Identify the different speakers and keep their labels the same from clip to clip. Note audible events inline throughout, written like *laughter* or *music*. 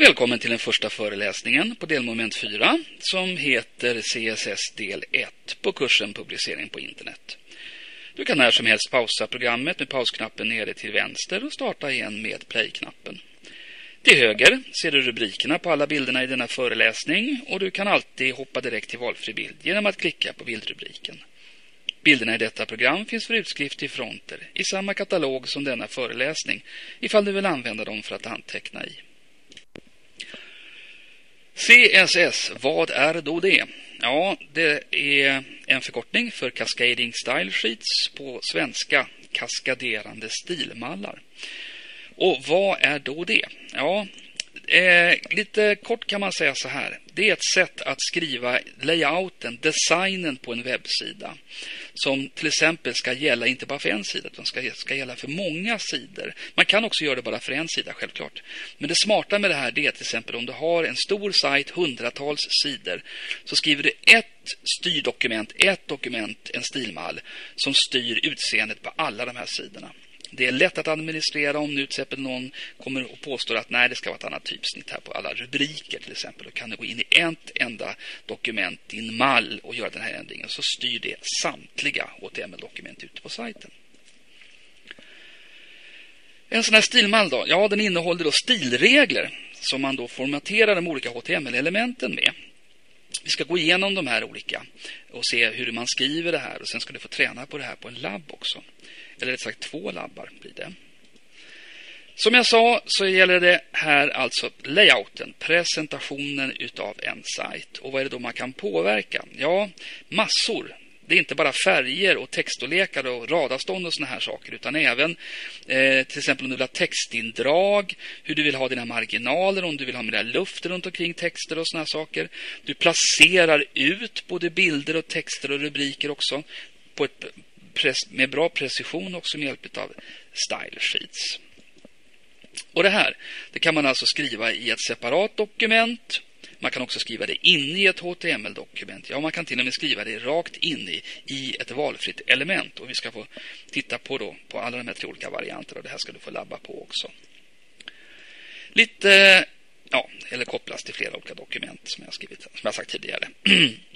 Speaker 1: Välkommen till den första föreläsningen på delmoment 4 som heter CSS del 1 på kursen Publicering på internet. Du kan när som helst pausa programmet med pausknappen nere till vänster och starta igen med play-knappen. Till höger ser du rubrikerna på alla bilderna i denna föreläsning och du kan alltid hoppa direkt till valfri bild genom att klicka på bildrubriken. Bilderna i detta program finns för utskrift i fronter i samma katalog som denna föreläsning ifall du vill använda dem för att anteckna i. CSS, vad är då det? Ja, det är en förkortning för Cascading Style Sheets på svenska, kaskaderande stilmallar. Och vad är då det? Ja, eh, lite kort kan man säga så här. Det är ett sätt att skriva layouten, designen på en webbsida. Som till exempel ska gälla inte bara för en sida, utan ska, ska gälla för många sidor. Man kan också göra det bara för en sida, självklart. Men det smarta med det här är till exempel om du har en stor sajt, hundratals sidor, så skriver du ett styrdokument, ett dokument, en stilmall, som styr utseendet på alla de här sidorna. Det är lätt att administrera om nu till exempel någon kommer och påstår att nej, det ska vara ett annat typsnitt här på alla rubriker till exempel. Då kan du gå in i ett enda dokument, din mall och göra den här ändringen. Så styr det samtliga HTML-dokument ute på sajten. En sån här stilmall då? Ja, den innehåller då stilregler som man då formaterar de olika HTML-elementen med. Vi ska gå igenom de här olika och se hur man skriver det här och sen ska du få träna på det här på en labb också. Eller rätt sagt två labbar blir det. Som jag sa så gäller det här alltså layouten, presentationen utav en sajt. Och vad är det då man kan påverka? Ja, massor. Det är inte bara färger och textstorlekar och radavstånd och såna här saker utan även eh, till exempel om du vill ha textindrag, hur du vill ha dina marginaler, om du vill ha mer luft runt omkring texter och såna här saker. Du placerar ut både bilder och texter och rubriker också på ett med bra precision också med hjälp av style sheets. Och det här det kan man alltså skriva i ett separat dokument. Man kan också skriva det inne i ett HTML-dokument. Ja, man kan till och med skriva det rakt in i, i ett valfritt element. Och vi ska få titta på, då, på alla de här tre olika varianterna. Det här ska du få labba på också. Lite, ja, eller kopplas till flera olika dokument som jag skrivit, som jag sagt tidigare. *clears throat*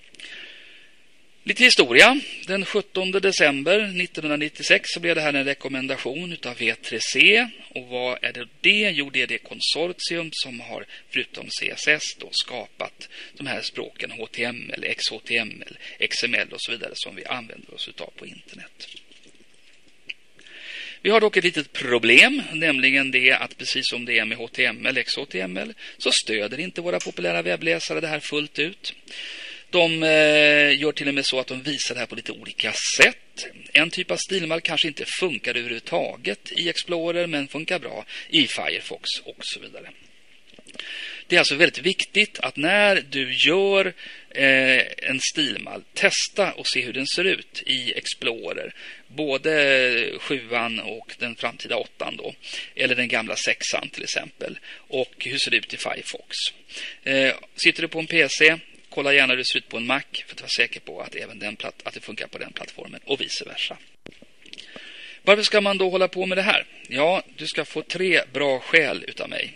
Speaker 1: Lite historia. Den 17 december 1996 så blev det här en rekommendation av V3C. Och vad är det det? Jo, det är det konsortium som har, förutom CSS, då, skapat de här språken HTML, XHTML, XML och så vidare som vi använder oss av på internet. Vi har dock ett litet problem, nämligen det att precis som det är med HTML, XHTML, så stöder inte våra populära webbläsare det här fullt ut. De eh, gör till och med så att de visar det här på lite olika sätt. En typ av stilmall kanske inte funkar överhuvudtaget i Explorer men funkar bra i Firefox och så vidare. Det är alltså väldigt viktigt att när du gör eh, en stilmall, testa och se hur den ser ut i Explorer. Både sjuan och den framtida åttan då. Eller den gamla sexan till exempel. Och hur ser det ut i Firefox. Eh, sitter du på en PC, Kolla gärna hur det ser ut på en Mac för att vara säker på att, även den att det funkar på den plattformen och vice versa. Varför ska man då hålla på med det här? Ja, du ska få tre bra skäl utav mig.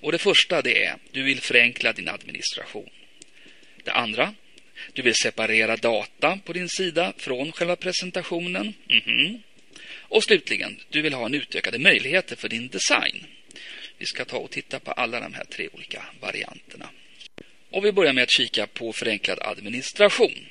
Speaker 1: Och det första det är du vill förenkla din administration. Det andra, du vill separera data på din sida från själva presentationen. Mm -hmm. Och slutligen, du vill ha en utökade möjligheter för din design. Vi ska ta och titta på alla de här tre olika varianterna. Och vi börjar med att kika på förenklad administration.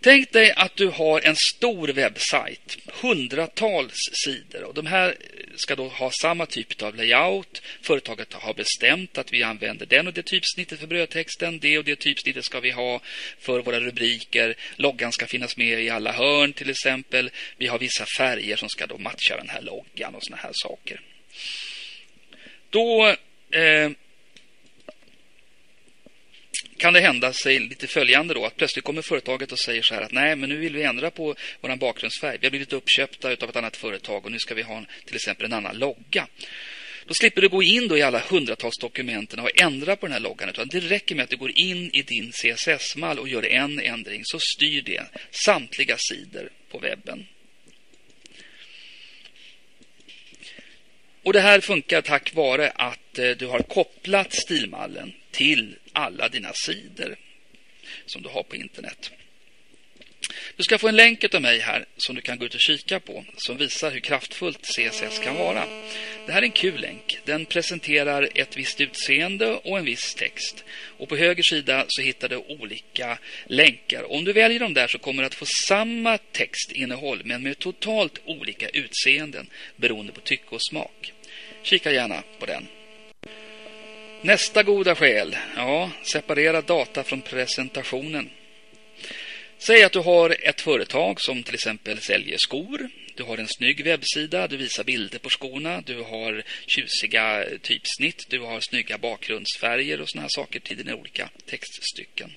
Speaker 1: Tänk dig att du har en stor webbsajt, hundratals sidor. Och de här ska då ha samma typ av layout. Företaget har bestämt att vi använder den och det typsnittet för brödtexten. Det och det typsnittet ska vi ha för våra rubriker. Loggan ska finnas med i alla hörn till exempel. Vi har vissa färger som ska då matcha den här loggan och såna här saker. Då eh, kan det hända sig lite följande då att plötsligt kommer företaget och säger så här att nej, men nu vill vi ändra på vår bakgrundsfärg. Vi har blivit uppköpta av ett annat företag och nu ska vi ha till exempel en annan logga. Då slipper du gå in då i alla hundratals dokumenten och ändra på den här loggan. Utan det räcker med att du går in i din CSS-mall och gör en ändring så styr det samtliga sidor på webben. Och det här funkar tack vare att eh, du har kopplat stilmallen till alla dina sidor som du har på internet. Du ska få en länk av mig här som du kan gå ut och kika på som visar hur kraftfullt CSS kan vara. Det här är en kul länk. Den presenterar ett visst utseende och en viss text. Och på höger sida så hittar du olika länkar. Om du väljer dem där så kommer du att få samma textinnehåll men med totalt olika utseenden beroende på tycke och smak. Kika gärna på den. Nästa goda skäl, ja, separera data från presentationen. Säg att du har ett företag som till exempel säljer skor. Du har en snygg webbsida, du visar bilder på skorna, du har tjusiga typsnitt, du har snygga bakgrundsfärger och såna här saker till dina olika textstycken.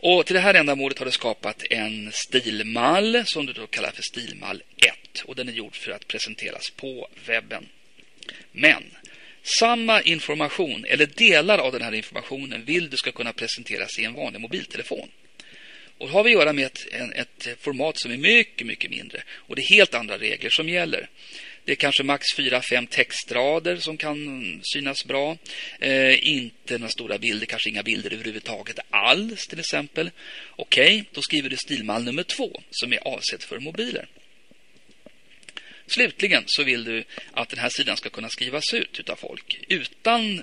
Speaker 1: Och till det här ändamålet har du skapat en stilmall som du då kallar för stilmall 1 och den är gjord för att presenteras på webben. Men samma information eller delar av den här informationen vill du ska kunna presenteras i en vanlig mobiltelefon. Och då har vi att göra med ett, en, ett format som är mycket, mycket mindre. Och det är helt andra regler som gäller. Det är kanske max 4-5 textrader som kan synas bra. Eh, inte några stora bilder, kanske inga bilder överhuvudtaget alls till exempel. Okej, okay, då skriver du stilmall nummer två som är avsedd för mobiler. Slutligen så vill du att den här sidan ska kunna skrivas ut av folk utan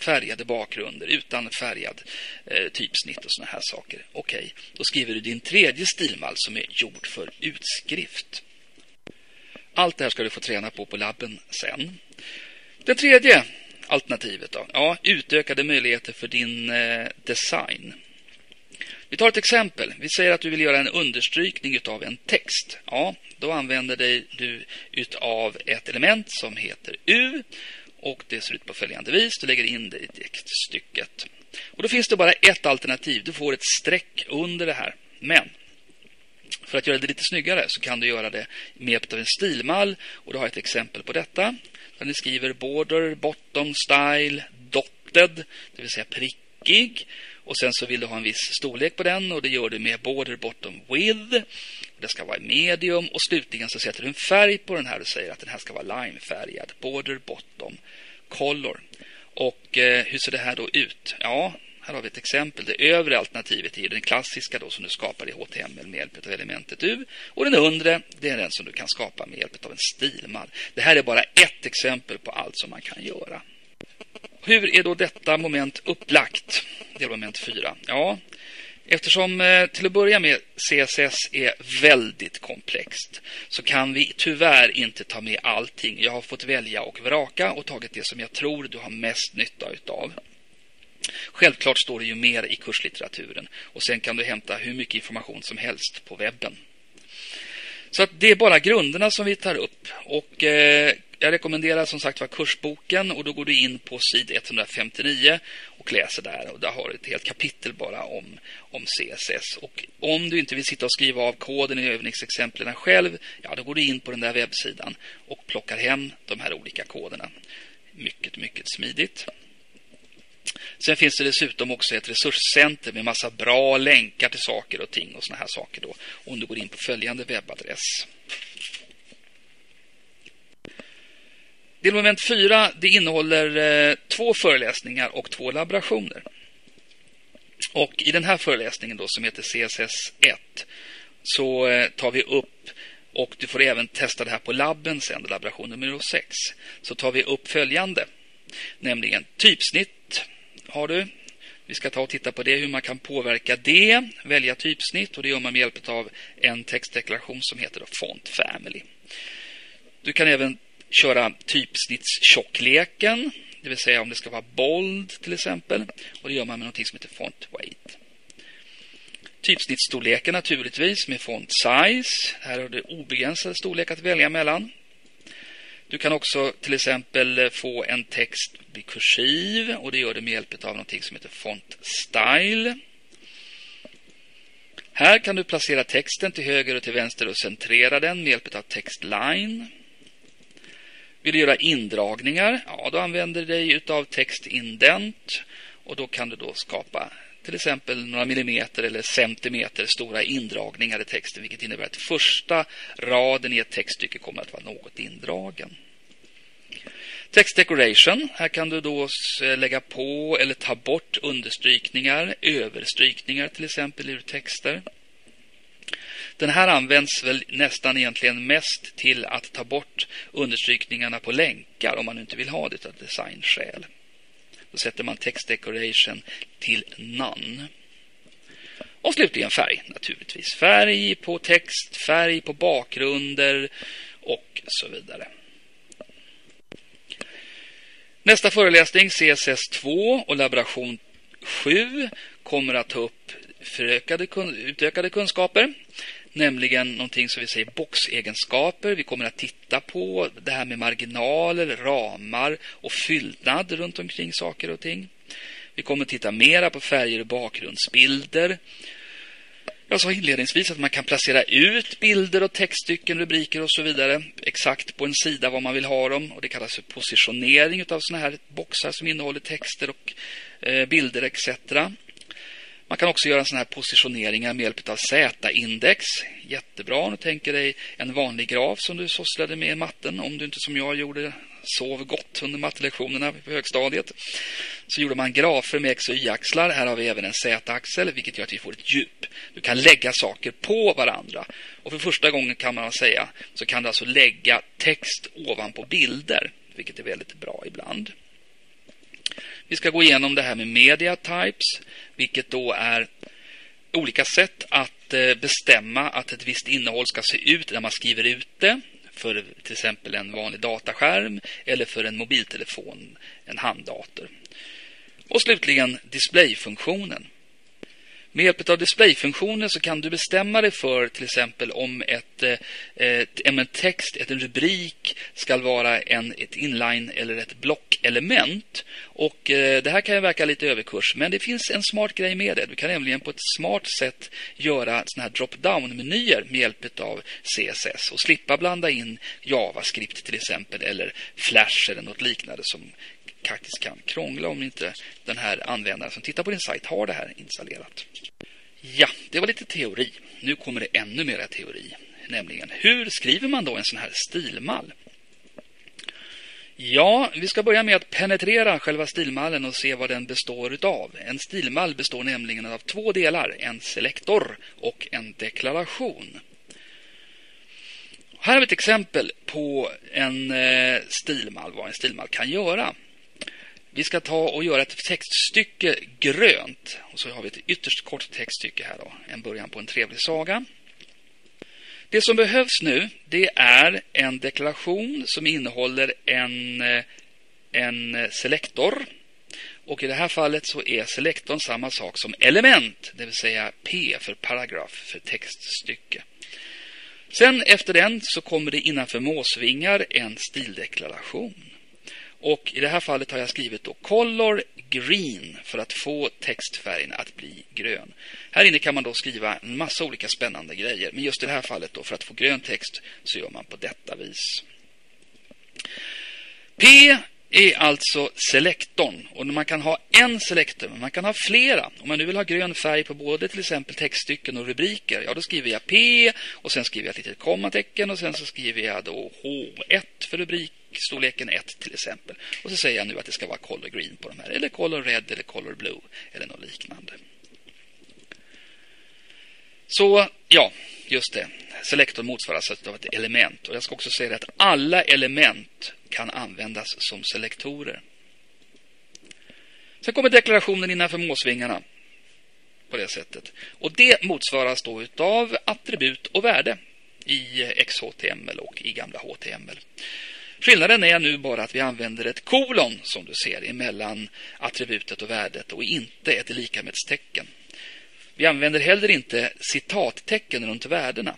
Speaker 1: färgade bakgrunder, utan färgad eh, typsnitt och såna här saker. Okej, okay, då skriver du din tredje stilmall som är gjord för utskrift. Allt det här ska du få träna på på labben sen. Det tredje alternativet då? Ja, utökade möjligheter för din eh, design. Vi tar ett exempel. Vi säger att du vill göra en understrykning av en text. Ja, då använder du utav ett element som heter U och det ser ut på följande vis. Du lägger in det i textstycket. Och då finns det bara ett alternativ. Du får ett streck under det här. Men för att göra det lite snyggare så kan du göra det med hjälp av en stilmall. Och du har ett exempel på detta. Där ni skriver border, bottom, style, dotted, det vill säga prickig. Och sen så vill du ha en viss storlek på den och det gör du med border, bottom, width. Det ska vara medium och slutligen så sätter du en färg på den här och säger att den här ska vara limefärgad. Border, bottom, color. Och eh, hur ser det här då ut? Ja, här har vi ett exempel. Det övre alternativet är den klassiska då som du skapar i HTML med hjälp av elementet U. Och den undre, det är den som du kan skapa med hjälp av en stilmall. Det här är bara ett exempel på allt som man kan göra. Hur är då detta moment upplagt? Delmoment 4. Ja, Eftersom eh, till att börja med CSS är väldigt komplext så kan vi tyvärr inte ta med allting. Jag har fått välja och vraka och tagit det som jag tror du har mest nytta utav. Självklart står det ju mer i kurslitteraturen och sen kan du hämta hur mycket information som helst på webben. Så det är bara grunderna som vi tar upp. Och eh, jag rekommenderar som sagt var kursboken och då går du in på sid 159 och läser där. Och där har du ett helt kapitel bara om, om CSS. Och om du inte vill sitta och skriva av koden i övningsexemplen själv, ja då går du in på den där webbsidan och plockar hem de här olika koderna. Mycket, mycket smidigt. Sen finns det dessutom också ett resurscenter med massa bra länkar till saker och ting och såna här saker då. Om du går in på följande webbadress. Delmoment 4 det innehåller eh, två föreläsningar och två laborationer. Och i den här föreläsningen då som heter CSS 1 så eh, tar vi upp och du får även testa det här på labben sen, laboration nummer 6. Så tar vi upp följande, nämligen typsnitt har du. Vi ska ta och titta på det, hur man kan påverka det, välja typsnitt och det gör man med hjälp av en textdeklaration som heter Font Family. Du kan även köra typsnittstjockleken, det vill säga om det ska vara bold till exempel. Och det gör man med något som heter font weight. Typsnittsstorleken naturligtvis med font size. Här har du obegränsad storlek att välja mellan. Du kan också till exempel få en text bli kursiv och det gör du med hjälp av något som heter font style. Här kan du placera texten till höger och till vänster och centrera den med hjälp av textline. Vill du göra indragningar? Ja, då använder du dig av textindent och då kan du då skapa till exempel några millimeter eller centimeter stora indragningar i texten vilket innebär att första raden i ett textstycke kommer att vara något indragen. Text decoration. Här kan du då eh, lägga på eller ta bort understrykningar, överstrykningar till exempel ur texter. Den här används väl nästan egentligen mest till att ta bort understrykningarna på länkar om man inte vill ha det av designskäl. Då sätter man text decoration till none. Och slutligen färg naturligtvis. Färg på text, färg på bakgrunder och så vidare. Nästa föreläsning CSS2 och laboration 7 kommer att ta upp förökade, utökade kunskaper. Nämligen någonting som vi säger boxegenskaper. Vi kommer att titta på det här med marginaler, ramar och fyllnad runt omkring saker och ting. Vi kommer att titta mera på färger och bakgrundsbilder. Jag sa inledningsvis att man kan placera ut bilder och textstycken, rubriker och så vidare exakt på en sida var man vill ha dem. Och Det kallas för positionering av sådana här boxar som innehåller texter och eh, bilder etc. Man kan också göra sådana här positioneringar med hjälp av Z-index. Jättebra om du tänker dig en vanlig graf som du sysslade med i matten. Om du inte som jag gjorde sov gott under mattelektionerna på högstadiet. Så gjorde man grafer med X och Y-axlar. Här har vi även en Z-axel vilket gör att vi får ett djup. Du kan lägga saker på varandra. Och för första gången kan man säga så kan du alltså lägga text ovanpå bilder. Vilket är väldigt bra ibland. Vi ska gå igenom det här med media types, vilket då är olika sätt att eh, bestämma att ett visst innehåll ska se ut när man skriver ut det för till exempel en vanlig dataskärm eller för en mobiltelefon, en handdator. Och slutligen displayfunktionen. Med hjälp av displayfunktionen så kan du bestämma dig för till exempel om ett, eh, ett, en text, en rubrik ska vara en, ett inline eller ett blockelement. Och eh, det här kan ju verka lite överkurs, men det finns en smart grej med det. Du kan nämligen på ett smart sätt göra såna här drop-down-menyer med hjälp av CSS och slippa blanda in JavaScript till exempel eller Flash eller något liknande som faktiskt kan krångla om inte den här användaren som tittar på din sajt har det här installerat. Ja, det var lite teori. Nu kommer det ännu mer teori. Nämligen, hur skriver man då en sån här stilmall? Ja, vi ska börja med att penetrera själva stilmallen och se vad den består utav. En stilmall består nämligen av två delar, en selektor och en deklaration. Här har vi ett exempel på en eh, stilmall, vad en stilmall kan göra. Vi ska ta och göra ett textstycke grönt. Och så har vi ett ytterst kort textstycke här då. En början på en trevlig saga. Det som behövs nu det är en deklaration som innehåller en, eh, en selektor. Och i det här fallet så är selektorn samma sak som element, det vill säga P för paragraf för textstycke. Sen efter den så kommer det innanför måsvingar en stildeklaration. Och i det här fallet har jag skrivit då color green för att få textfärgen att bli grön. Här inne kan man då skriva en massa olika spännande grejer. Men just i det här fallet då för att få grön text så gör man på detta vis. P är alltså selektorn. Och man kan ha en selektor, men man kan ha flera. Om man nu vill ha grön färg på både till exempel textstycken och rubriker, ja då skriver jag P och sen skriver jag ett litet kommatecken och sen så skriver jag då H1 för Storleken 1 till exempel. Och så säger jag nu att det ska vara color green på de här, eller color red eller color blue eller något liknande. Så ja, just det. Selektorn motsvaras alltså av ett element. Och jag ska också säga att alla element kan användas som selektorer. Sen kommer deklarationen innanför måsvingarna. På det sättet. Och det motsvaras då av attribut och värde i XHTML och i gamla HTML. Skillnaden är nu bara att vi använder ett kolon som du ser emellan attributet och värdet och inte ett likametstecken. Vi använder heller inte citattecken runt värdena.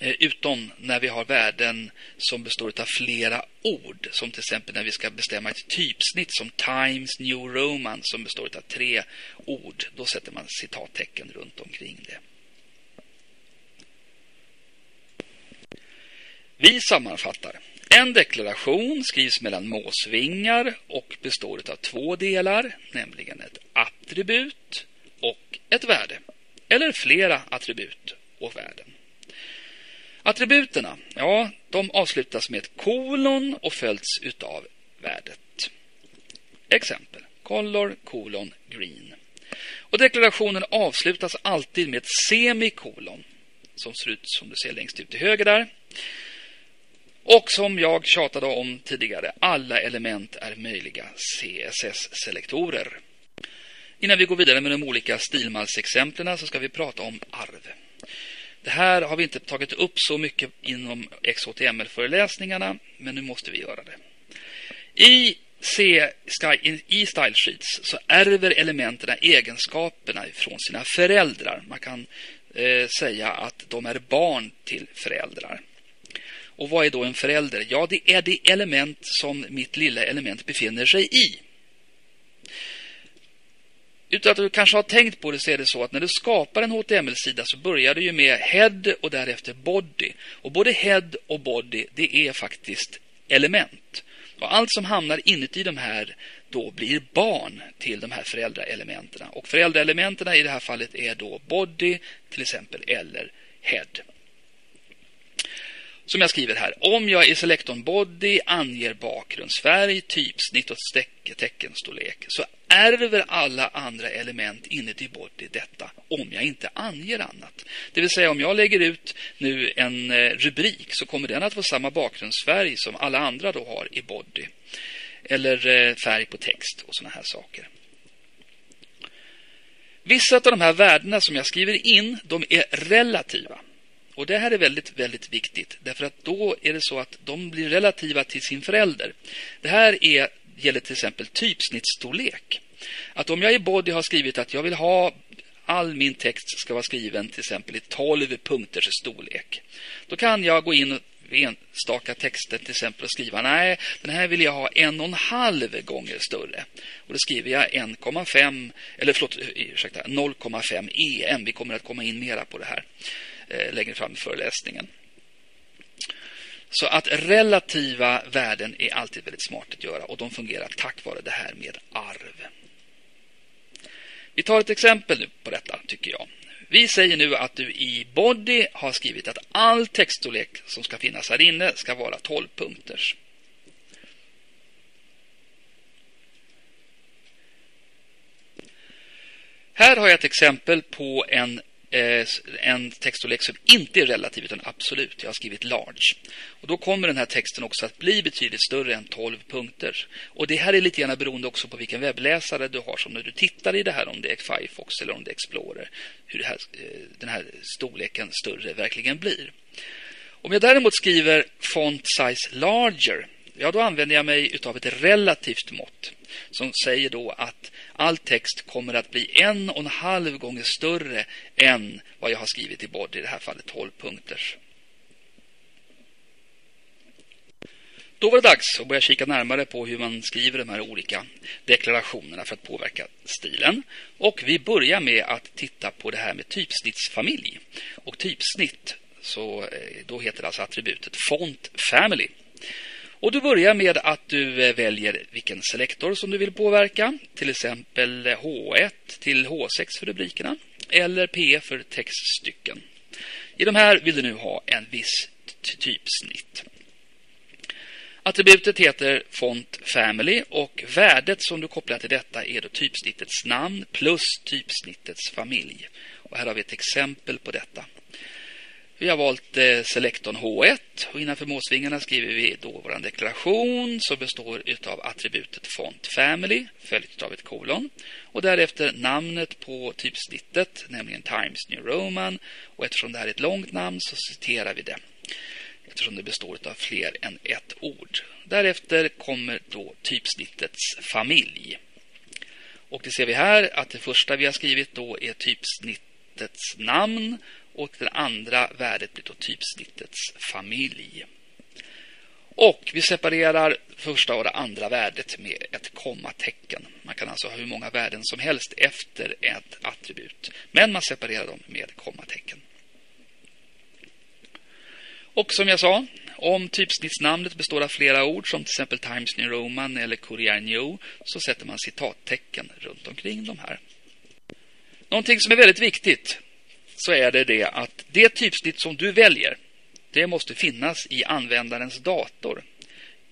Speaker 1: Eh, utom när vi har värden som består av flera ord. Som till exempel när vi ska bestämma ett typsnitt som Times New Roman som består av tre ord. Då sätter man citattecken runt omkring det. Vi sammanfattar. En deklaration skrivs mellan måsvingar och består av två delar, nämligen ett attribut och ett värde. Eller flera attribut och värden. Attributerna, ja, de avslutas med ett kolon och följs utav värdet. Exempel. Color, kolon, green. Och deklarationen avslutas alltid med ett semikolon som ser ut som du ser längst ut till höger där. Och som jag tjatade om tidigare, alla element är möjliga CSS-selektorer. Innan vi går vidare med de olika stilmallsexemplen så ska vi prata om arv. Det här har vi inte tagit upp så mycket inom XHTML-föreläsningarna, men nu måste vi göra det. I, C, i Style Sheets så ärver elementen egenskaperna från sina föräldrar. Man kan eh, säga att de är barn till föräldrar. Och vad är då en förälder? Ja, det är det element som mitt lilla element befinner sig i. Utan att du kanske har tänkt på det så är det så att när du skapar en HTML-sida så börjar du ju med head och därefter body. Och både head och body det är faktiskt element. Och allt som hamnar inuti de här då blir barn till de här föräldraelementen. Och föräldraelementen i det här fallet är då body till exempel eller head. Som jag skriver här. Om jag i selektorn body anger bakgrundsfärg, typsnitt och teckenstorlek så ärver alla andra element inuti body detta om jag inte anger annat. Det vill säga om jag lägger ut nu en eh, rubrik så kommer den att få samma bakgrundsfärg som alla andra då har i body. Eller eh, färg på text och sådana här saker. Vissa av de här värdena som jag skriver in, de är relativa. Och det här är väldigt, väldigt viktigt. Därför att då är det så att de blir relativa till sin förälder. Det här är, gäller till exempel typsnittsstorlek. Att om jag i body har skrivit att jag vill ha all min text ska vara skriven till exempel i 12 punkters storlek. Då kan jag gå in enstaka texter till exempel och skriva nej, den här vill jag ha en och en halv gånger större. Och då skriver jag 1,5 eller förlåt, ursäkta, 0,5 EM. Vi kommer att komma in mera på det här Eh, längre fram i föreläsningen. Så att relativa värden är alltid väldigt smart att göra och de fungerar tack vare det här med arv. Vi tar ett exempel nu på detta tycker jag. Vi säger nu att du i body har skrivit att all textstorlek som ska finnas här inne ska vara 12 punkters. Här har jag ett exempel på en Eh, en textstorlek som inte är relativ utan absolut. Jag har skrivit large. Och Då kommer den här texten också att bli betydligt större än 12 punkter. Och Det här är lite grann beroende också på vilken webbläsare du har som när du tittar i det här, om det är Firefox eller om det är Explorer, hur här, eh, den här storleken större verkligen blir. Om jag däremot skriver font size larger ja, då använder jag mig av ett relativt mått som säger då att all text kommer att bli en och en halv gånger större än vad jag har skrivit i body, i det här fallet 12 punkters. Då var det dags att börja kika närmare på hur man skriver de här olika deklarationerna för att påverka stilen. Och vi börjar med att titta på det här med typsnittsfamilj. Och typsnitt, så eh, då heter alltså attributet font family. Och du börjar med att du eh, väljer vilken selektor som du vill påverka. Till exempel eh, H1 till H6 för rubrikerna. Eller P för textstycken. I de här vill du nu ha en viss typsnitt. Attributet heter font family och värdet som du kopplar till detta är då typsnittets namn plus typsnittets familj. Och här har vi ett exempel på detta. Vi har valt eh, selektorn H1 och innanför målsvingarna skriver vi då vår deklaration som består av attributet font family följt av ett kolon och därefter namnet på typsnittet, nämligen Times New Roman och eftersom det här är ett långt namn så citerar vi det eftersom det består av fler än ett ord. Därefter kommer då typsnittets familj. Och det ser vi här att det första vi har skrivit då är typsnittets namn och det andra värdet blir då typsnittets familj. Och vi separerar första och det andra värdet med ett kommatecken. Man kan alltså ha hur många värden som helst efter ett attribut. Men man separerar dem med kommatecken. Och som jag sa, om typsnittsnamnet består av flera ord som till exempel Times New Roman eller Courier New så sätter man citattecken runt omkring de här. Någonting som är väldigt viktigt så är det det att det typsnitt som du väljer det måste finnas i användarens dator.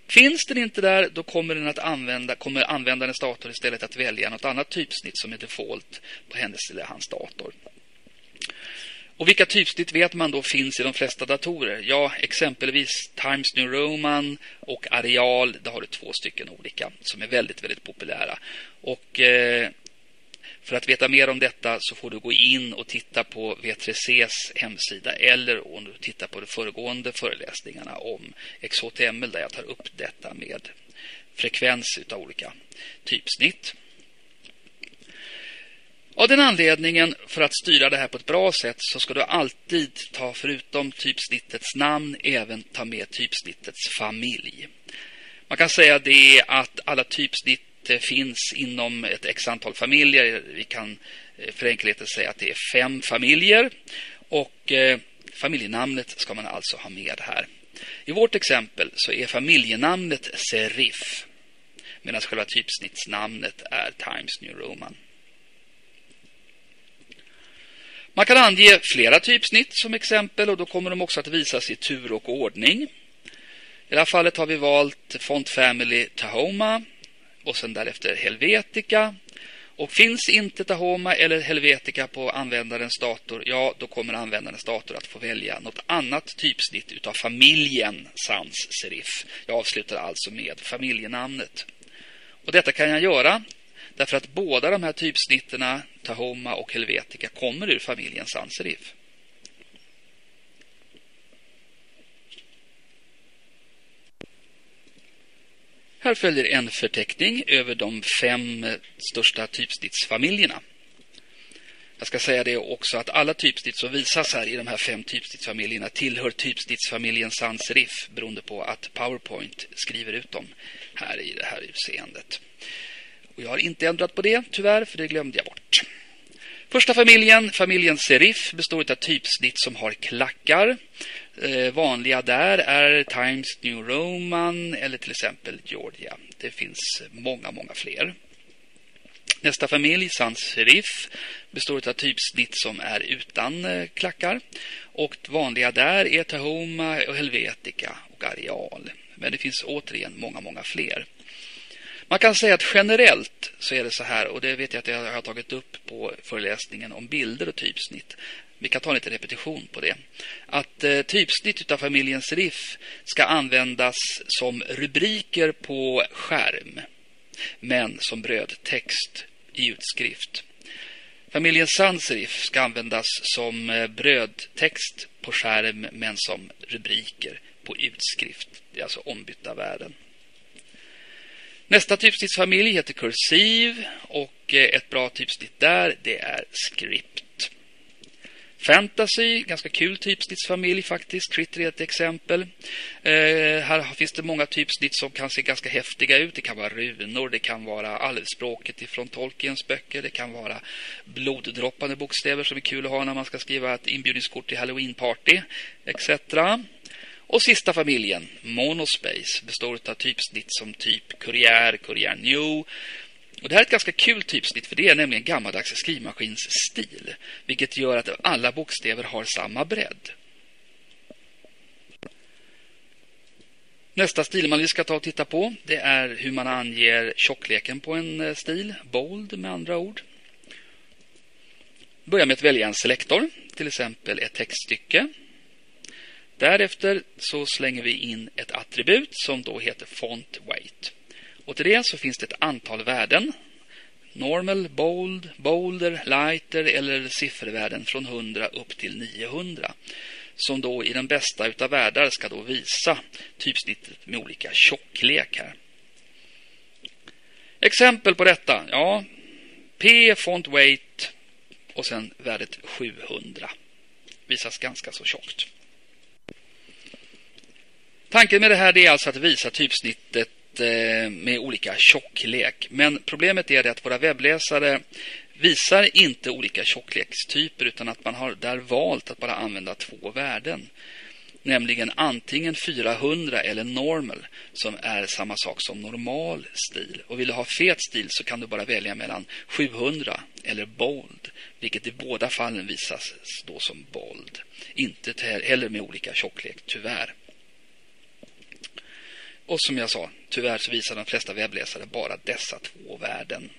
Speaker 1: Finns den inte där, då kommer, den att använda, kommer användarens dator istället att välja något annat typsnitt som är default på hennes eller hans dator. Och vilka typsnitt vet man då finns i de flesta datorer? Ja, exempelvis Times New Roman och Arial. Där har du två stycken olika som är väldigt, väldigt populära. Och eh, för att veta mer om detta så får du gå in och titta på V3Cs hemsida eller om du tittar på de föregående föreläsningarna om XHTML där jag tar upp detta med frekvens av olika typsnitt. Av den anledningen, för att styra det här på ett bra sätt, så ska du alltid ta, förutom typsnittets namn, även ta med typsnittets familj. Man kan säga det att alla typsnitt det finns inom ett x antal familjer. Vi kan eh, för enkelheten säga att det är fem familjer. Och eh, familjenamnet ska man alltså ha med här. I vårt exempel så är familjenamnet Serif. Medan själva typsnittsnamnet är Times New Roman. Man kan ange flera typsnitt som exempel och då kommer de också att visas i tur och ordning. I det här fallet har vi valt Font Family Tahoma och sen därefter Helvetica. Och finns inte Tahoma eller Helvetica på användarens dator, ja, då kommer användarens dator att få välja något annat typsnitt utav familjen sans serif. Jag avslutar alltså med familjenamnet. Och detta kan jag göra därför att båda de här typsnitterna, Tahoma och Helvetica, kommer ur familjen sans serif. Här följer en förteckning över de fem största typsnittsfamiljerna. Jag ska säga det också att alla typsnitt som visas här i de här fem typsnittsfamiljerna tillhör typsnittsfamiljen sans Riff beroende på att PowerPoint skriver ut dem här i det här utseendet. Och jag har inte ändrat på det tyvärr för det glömde jag bort. Första familjen, familjen Serif, består av typsnitt som har klackar. Eh, vanliga där är Times New Roman eller till exempel Georgia. Det finns många, många fler. Nästa familj, Sans Serif, består av typsnitt som är utan eh, klackar. Och vanliga där är Tahoma, och Helvetica och Areal. Men det finns återigen många, många fler. Man kan säga att generellt så är det så här, och det vet jag att jag har tagit upp på föreläsningen om bilder och typsnitt. Vi kan ta lite repetition på det. Att eh, typsnitt av familjen serif ska användas som rubriker på skärm, men som brödtext i utskrift. Familjen sans ska användas som eh, brödtext på skärm, men som rubriker på utskrift. Det är alltså ombytta värden. Nästa typsnittsfamilj heter kursiv och eh, ett bra typsnitt där det är script. Fantasy, ganska kul typsnittsfamilj faktiskt. Critter är ett exempel. Eh, här finns det många typsnitt som kan se ganska häftiga ut. Det kan vara runor, det kan vara alvspråket ifrån Tolkiens böcker. Det kan vara bloddroppande bokstäver som är kul att ha när man ska skriva ett inbjudningskort till Halloween-party, etc. Och sista familjen, Monospace, består av typsnitt som typ Courier, Courier New. Och det här är ett ganska kul typsnitt för det är nämligen gammaldags skrivmaskinsstil. Vilket gör att alla bokstäver har samma bredd. Nästa stil man ska ta och titta på det är hur man anger tjockleken på en eh, stil. Bold med andra ord. Börja med att välja en selektor, till exempel ett textstycke. Därefter så slänger vi in ett attribut som då heter font weight. Och till det så finns det ett antal värden. Normal, bold, bolder, lighter eller siffervärden från 100 upp till 900. Som då i den bästa utav världar ska då visa typsnittet med olika tjocklek här. Exempel på detta, ja, P font weight och sen värdet 700. Visas ganska så tjockt. Tanken med det här är alltså att visa typsnittet eh, med olika tjocklek. Men problemet är det att våra webbläsare visar inte olika tjocklekstyper utan att man har där valt att bara använda två värden. nämligen antingen 400 eller normal som är samma sak som normal stil. Och vill du ha fet stil så kan du bara välja mellan 700 eller bold, vilket i båda fallen visas då som bold. Inte heller med olika tjocklek, tyvärr. Och som jag sa, tyvärr så visar de flesta webbläsare bara dessa två värden.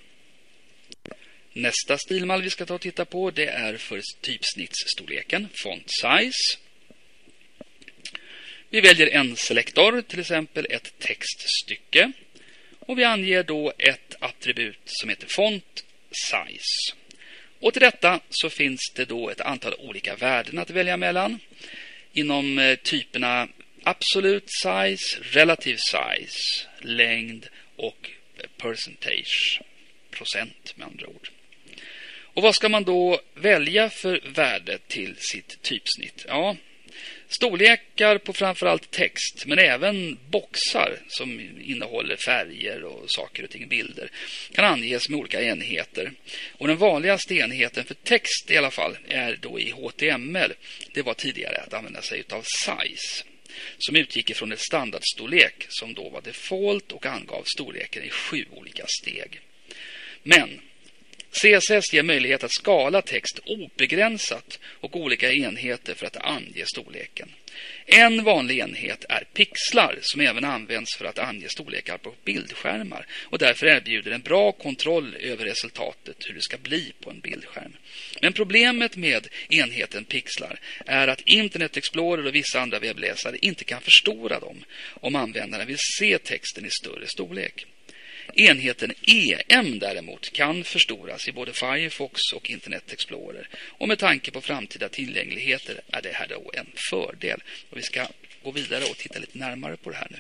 Speaker 1: Nästa stilmall vi ska ta och titta på det är för typsnittsstorleken, font size. Vi väljer en selektor, till exempel ett textstycke. Och vi anger då ett attribut som heter font size. Och till detta så finns det då ett antal olika värden att välja mellan. Inom eh, typerna absolut size, relative size, längd och percentage, procent med andra ord. Och vad ska man då välja för värde till sitt typsnitt? Ja, storlekar på framförallt text, men även boxar som innehåller färger och saker och ting, bilder, kan anges med olika enheter. Och den vanligaste enheten för text i alla fall är då i HTML. Det var tidigare att använda sig av size som utgick ifrån ett standardstorlek som då var default och angav storleken i sju olika steg. Men CSS ger möjlighet att skala text obegränsat och olika enheter för att ange storleken. En vanlig enhet är pixlar som även används för att ange storlekar på bildskärmar och därför erbjuder en bra kontroll över resultatet hur det ska bli på en bildskärm. Men problemet med enheten pixlar är att Internet Explorer och vissa andra webbläsare inte kan förstora dem om användaren vill se texten i större storlek. Enheten EM däremot kan förstoras i både Firefox och Internet Explorer. Och med tanke på framtida tillgängligheter är det här då en fördel. Och vi ska gå vidare och titta lite närmare på det här nu.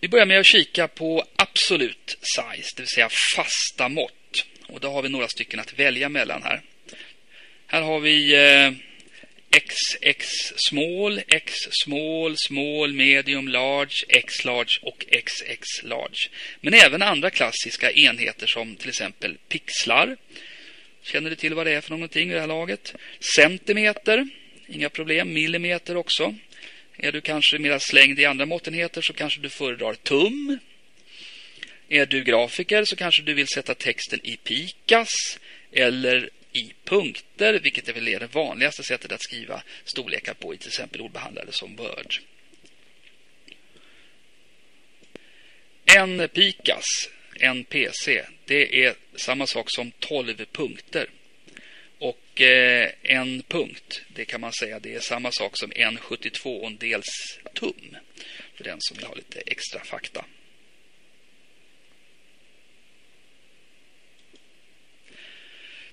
Speaker 1: Vi börjar med att kika på absolut size, det vill säga fasta mått. Och då har vi några stycken att välja mellan här. Här har vi eh, XX small, X small, small, medium, large, X large och XX large. Men även andra klassiska enheter som till exempel pixlar. Känner du till vad det är för någonting i det här laget? Centimeter, inga problem. Millimeter också. Är du kanske mera slängd i andra måttenheter så kanske du föredrar tum. Är du grafiker så kanske du vill sätta texten i pikas eller i punkter, vilket är väl är det vanligaste sättet att skriva storlekar på i till exempel ordbehandlare som Word. En pikas, en PC, det är samma sak som 12 punkter. Och eh, en punkt, det kan man säga, det är samma sak som en 72 dels tum. För den som vill ha lite extra fakta.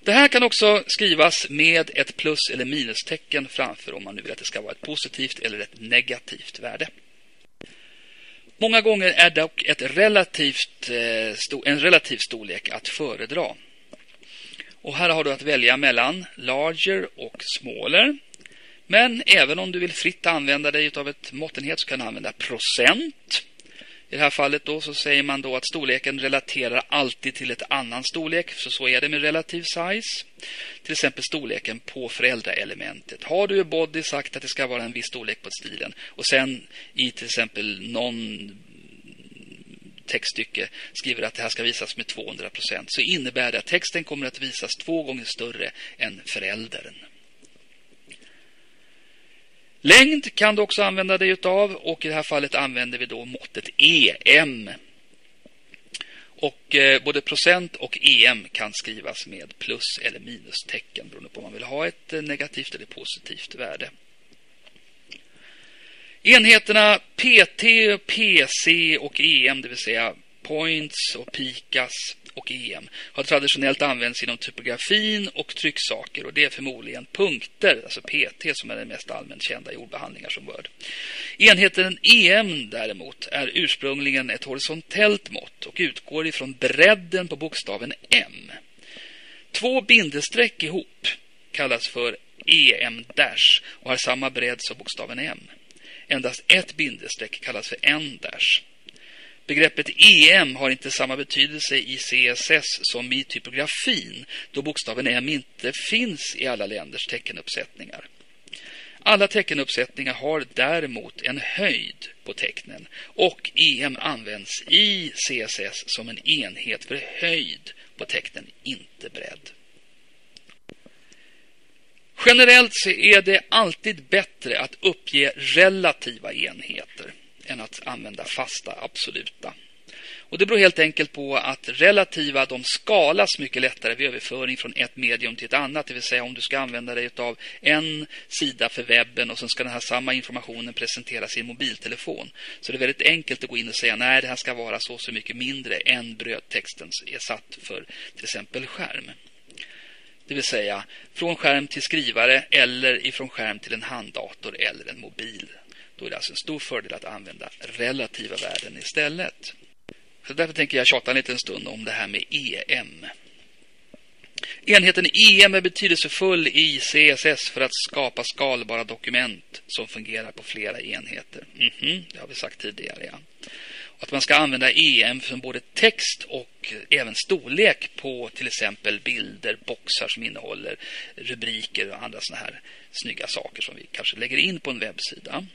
Speaker 1: Det här kan också skrivas med ett plus eller minustecken framför om man nu vill att det ska vara ett positivt eller ett negativt värde. Många gånger är dock ett relativt, eh, en relativ storlek att föredra. Och här har du att välja mellan larger och smaller. Men även om du vill fritt använda dig av ett måttenhet så kan du använda procent. I det här fallet då så säger man då att storleken relaterar alltid till ett annan storlek. Så så är det med relativ size. Till exempel storleken på föräldraelementet. Har du i body sagt att det ska vara en viss storlek på stilen och sen i till exempel någon textstycke skriver att det här ska visas med 200 procent så innebär det att texten kommer att visas två gånger större än föräldern. Längd kan du också använda dig utav och i det här fallet använder vi då måttet EM. Och eh, både procent och EM kan skrivas med plus eller minustecken beroende på om man vill ha ett eh, negativt eller positivt värde. Enheterna PT, PC och EM, det vill säga points och pikas och EM har traditionellt använts inom typografin och trycksaker och det är förmodligen punkter, alltså PT, som är den mest allmänt kända i ordbehandlingar som Word. Enheten EM däremot är ursprungligen ett horisontellt mått och utgår ifrån bredden på bokstaven M. Två bindestreck ihop kallas för EM-dash och har samma bredd som bokstaven M. Endast ett bindestreck kallas för N-dash. Begreppet EM har inte samma betydelse i CSS som i typografin då bokstaven M inte finns i alla länders teckenuppsättningar. Alla teckenuppsättningar har däremot en höjd på tecknen och EM används i CSS som en enhet för höjd på tecknen, inte bredd. Generellt så är det alltid bättre att uppge relativa enheter än att använda fasta absoluta. Och Det beror helt enkelt på att relativa de skalas mycket lättare vid överföring från ett medium till ett annat. Det vill säga om du ska använda dig av en sida för webben och sen ska den här samma informationen presenteras i en mobiltelefon. Så det är väldigt enkelt att gå in och säga nej det här ska vara så så mycket mindre än brödtexten är satt för till exempel skärm. Det vill säga från skärm till skrivare eller ifrån skärm till en handdator eller en mobil. Då är det alltså en stor fördel att använda relativa värden istället. Så därför tänker jag tjata en liten stund om det här med EM. Enheten EM är betydelsefull i CSS för att skapa skalbara dokument som fungerar på flera enheter. Mm -hmm, det har vi sagt tidigare. Ja. Att man ska använda EM för både text och även storlek på till exempel bilder, boxar som innehåller rubriker och andra sådana här snygga saker som vi kanske lägger in på en webbsida.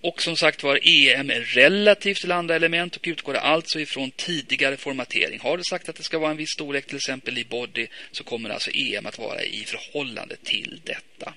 Speaker 1: Och som sagt var, EM är relativt till andra element och utgår alltså ifrån tidigare formatering. Har du sagt att det ska vara en viss storlek till exempel i body så kommer alltså EM att vara i förhållande till detta.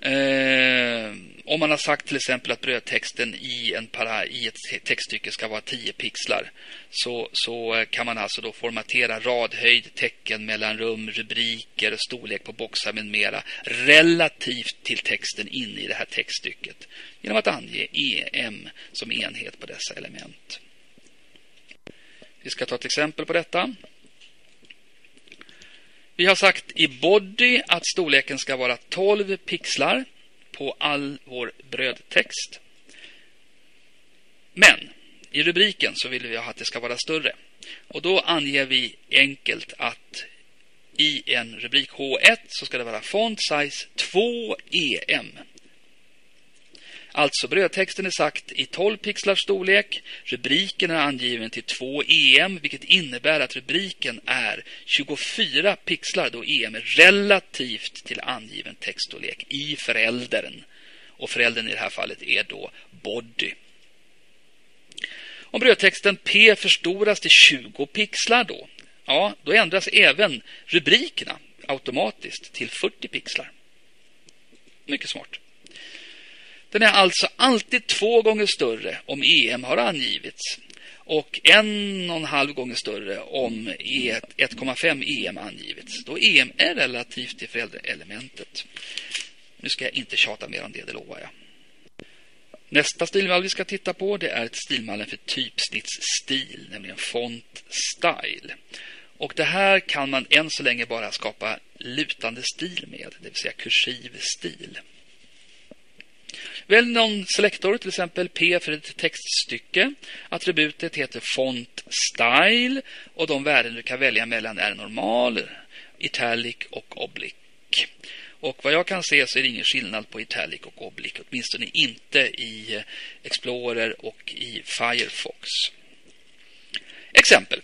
Speaker 1: Eh, om man har sagt till exempel att brödtexten i, en para, i ett textstycke ska vara 10 pixlar så, så kan man alltså då formatera radhöjd, tecken, mellanrum, rubriker storlek på boxar med mera relativt till texten inne i det här textstycket genom att ange EM som enhet på dessa element. Vi ska ta ett exempel på detta. Vi har sagt i body att storleken ska vara 12 pixlar på all vår brödtext. Men i rubriken så vill vi att det ska vara större. Och då anger vi enkelt att i en rubrik H1 så ska det vara font size 2 EM. Alltså brödtexten är sagt i 12 pixlars storlek. Rubriken är angiven till 2 EM vilket innebär att rubriken är 24 pixlar då EM är relativt till angiven textstorlek i föräldern. Och föräldern i det här fallet är då body. Om brödtexten P förstoras till 20 pixlar då, ja, då ändras även rubrikerna automatiskt till 40 pixlar. Mycket smart. Den är alltså alltid två gånger större om EM har angivits och en och en halv gånger större om e 1,5 EM angivits. Då EM är relativt till föräldraelementet. Nu ska jag inte tjata mer om det, det lovar jag. Nästa stilmall vi ska titta på det är ett stilmallen för typsnittsstil, nämligen font style. Och det här kan man än så länge bara skapa lutande stil med, det vill säga kursiv stil. Välj någon selektor, till exempel P för ett textstycke. Attributet heter font style och de värden du kan välja mellan är normal, italic och oblique. Och vad jag kan se så är det ingen skillnad på italic och oblique, åtminstone inte i Explorer och i Firefox. Exempel.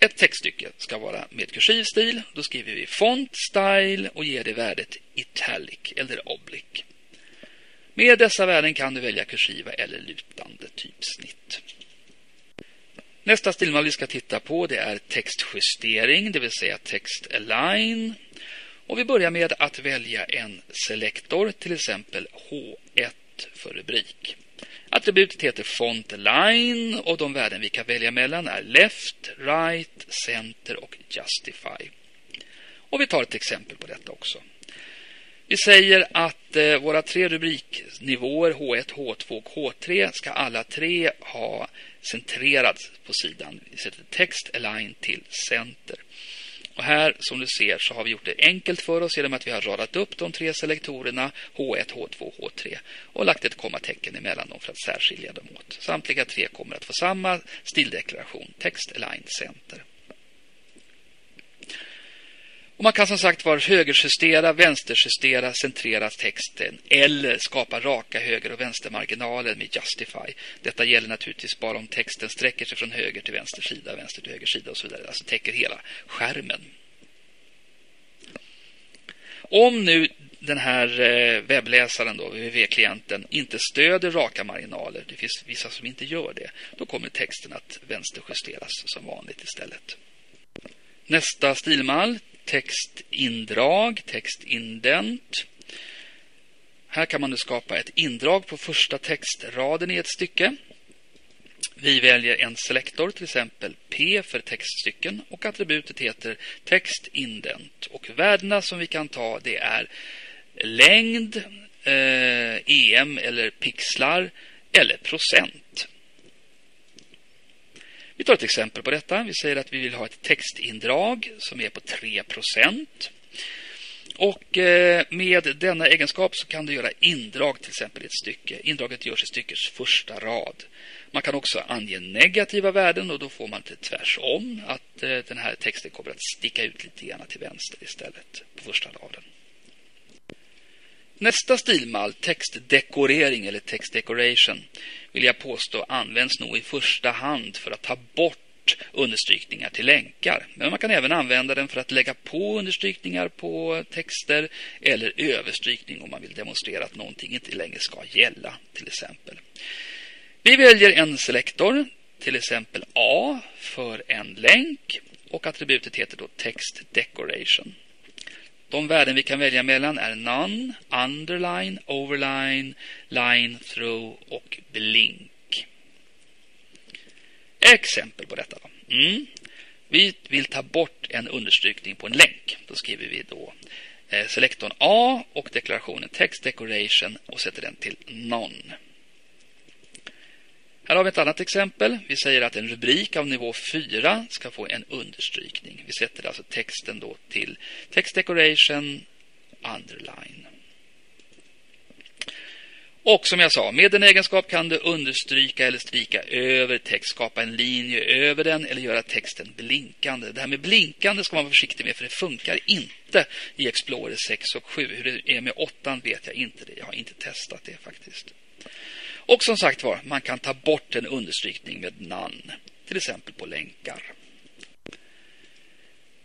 Speaker 1: Ett textstycke ska vara med kursiv stil. Då skriver vi font style och ger det värdet italic eller oblique. Med dessa värden kan du välja kursiva eller lutande typsnitt. Nästa stilmal vi ska titta på det är textjustering, det vill säga text align. Och vi börjar med att välja en selektor, till exempel H1 för rubrik. Attributet heter font line och de värden vi kan välja mellan är left, right, center och justify. Och vi tar ett exempel på detta också. Vi säger att eh, våra tre rubriknivåer H1, H2 och H3 ska alla tre ha centrerats på sidan. Vi sätter text align till center. Och här som du ser så har vi gjort det enkelt för oss genom att vi har radat upp de tre selektorerna H1, H2, H3 och lagt ett kommatecken emellan dem för att särskilja dem åt. Samtliga tre kommer att få samma stildeklaration, text align center. Och man kan som sagt var högerjustera, vänsterjustera, centrera texten eller skapa raka höger- och vänstermarginaler med Justify. Detta gäller naturligtvis bara om texten sträcker sig från höger till vänster sida, vänster till höger sida och så vidare. Alltså täcker hela skärmen. Om nu den här eh, webbläsaren, då, www-klienten, inte stöder raka marginaler, det finns vissa som inte gör det, då kommer texten att vänsterjusteras som vanligt istället. Nästa stilmall, textindrag, textindent. Här kan man nu skapa ett indrag på första textraden i ett stycke. Vi väljer en selektor, till exempel P för textstycken och attributet heter textindent. Och värdena som vi kan ta det är längd, eh, EM eller pixlar eller procent. Vi tar ett exempel på detta. Vi säger att vi vill ha ett textindrag som är på 3 och eh, med denna egenskap så kan du göra indrag till exempel i ett stycke. Indraget görs i styckets första rad. Man kan också ange negativa värden och då får man det tvärsom att eh, den här texten kommer att sticka ut lite grann till vänster istället på första raden. Nästa stilmall, textdekorering eller textdecoration, vill jag påstå används nog i första hand för att ta bort understrykningar till länkar. Men man kan även använda den för att lägga på understrykningar på texter eller överstrykning om man vill demonstrera att någonting inte längre ska gälla till exempel. Vi väljer en selektor, till exempel A för en länk och attributet heter då text decoration. De värden vi kan välja mellan är none, underline, overline, line through och blink. Exempel på detta. Då. Mm. Vi vill ta bort en understrykning på en länk. Då skriver vi då eh, selektorn A och deklarationen text decoration och sätter den till none. Här har vi ett annat exempel. Vi säger att en rubrik av nivå 4 ska få en understrykning. Vi sätter alltså texten då till text decoration underline. Och som jag sa, med en egenskap kan du understryka eller stryka över text, skapa en linje över den eller göra texten blinkande. Det här med blinkande ska man vara försiktig med för det funkar inte i Explorer 6 och 7. Hur det är med 8 vet jag inte. Det. Jag har inte testat det faktiskt. Och som sagt var, man kan ta bort en understrykning med namn, till exempel på länkar.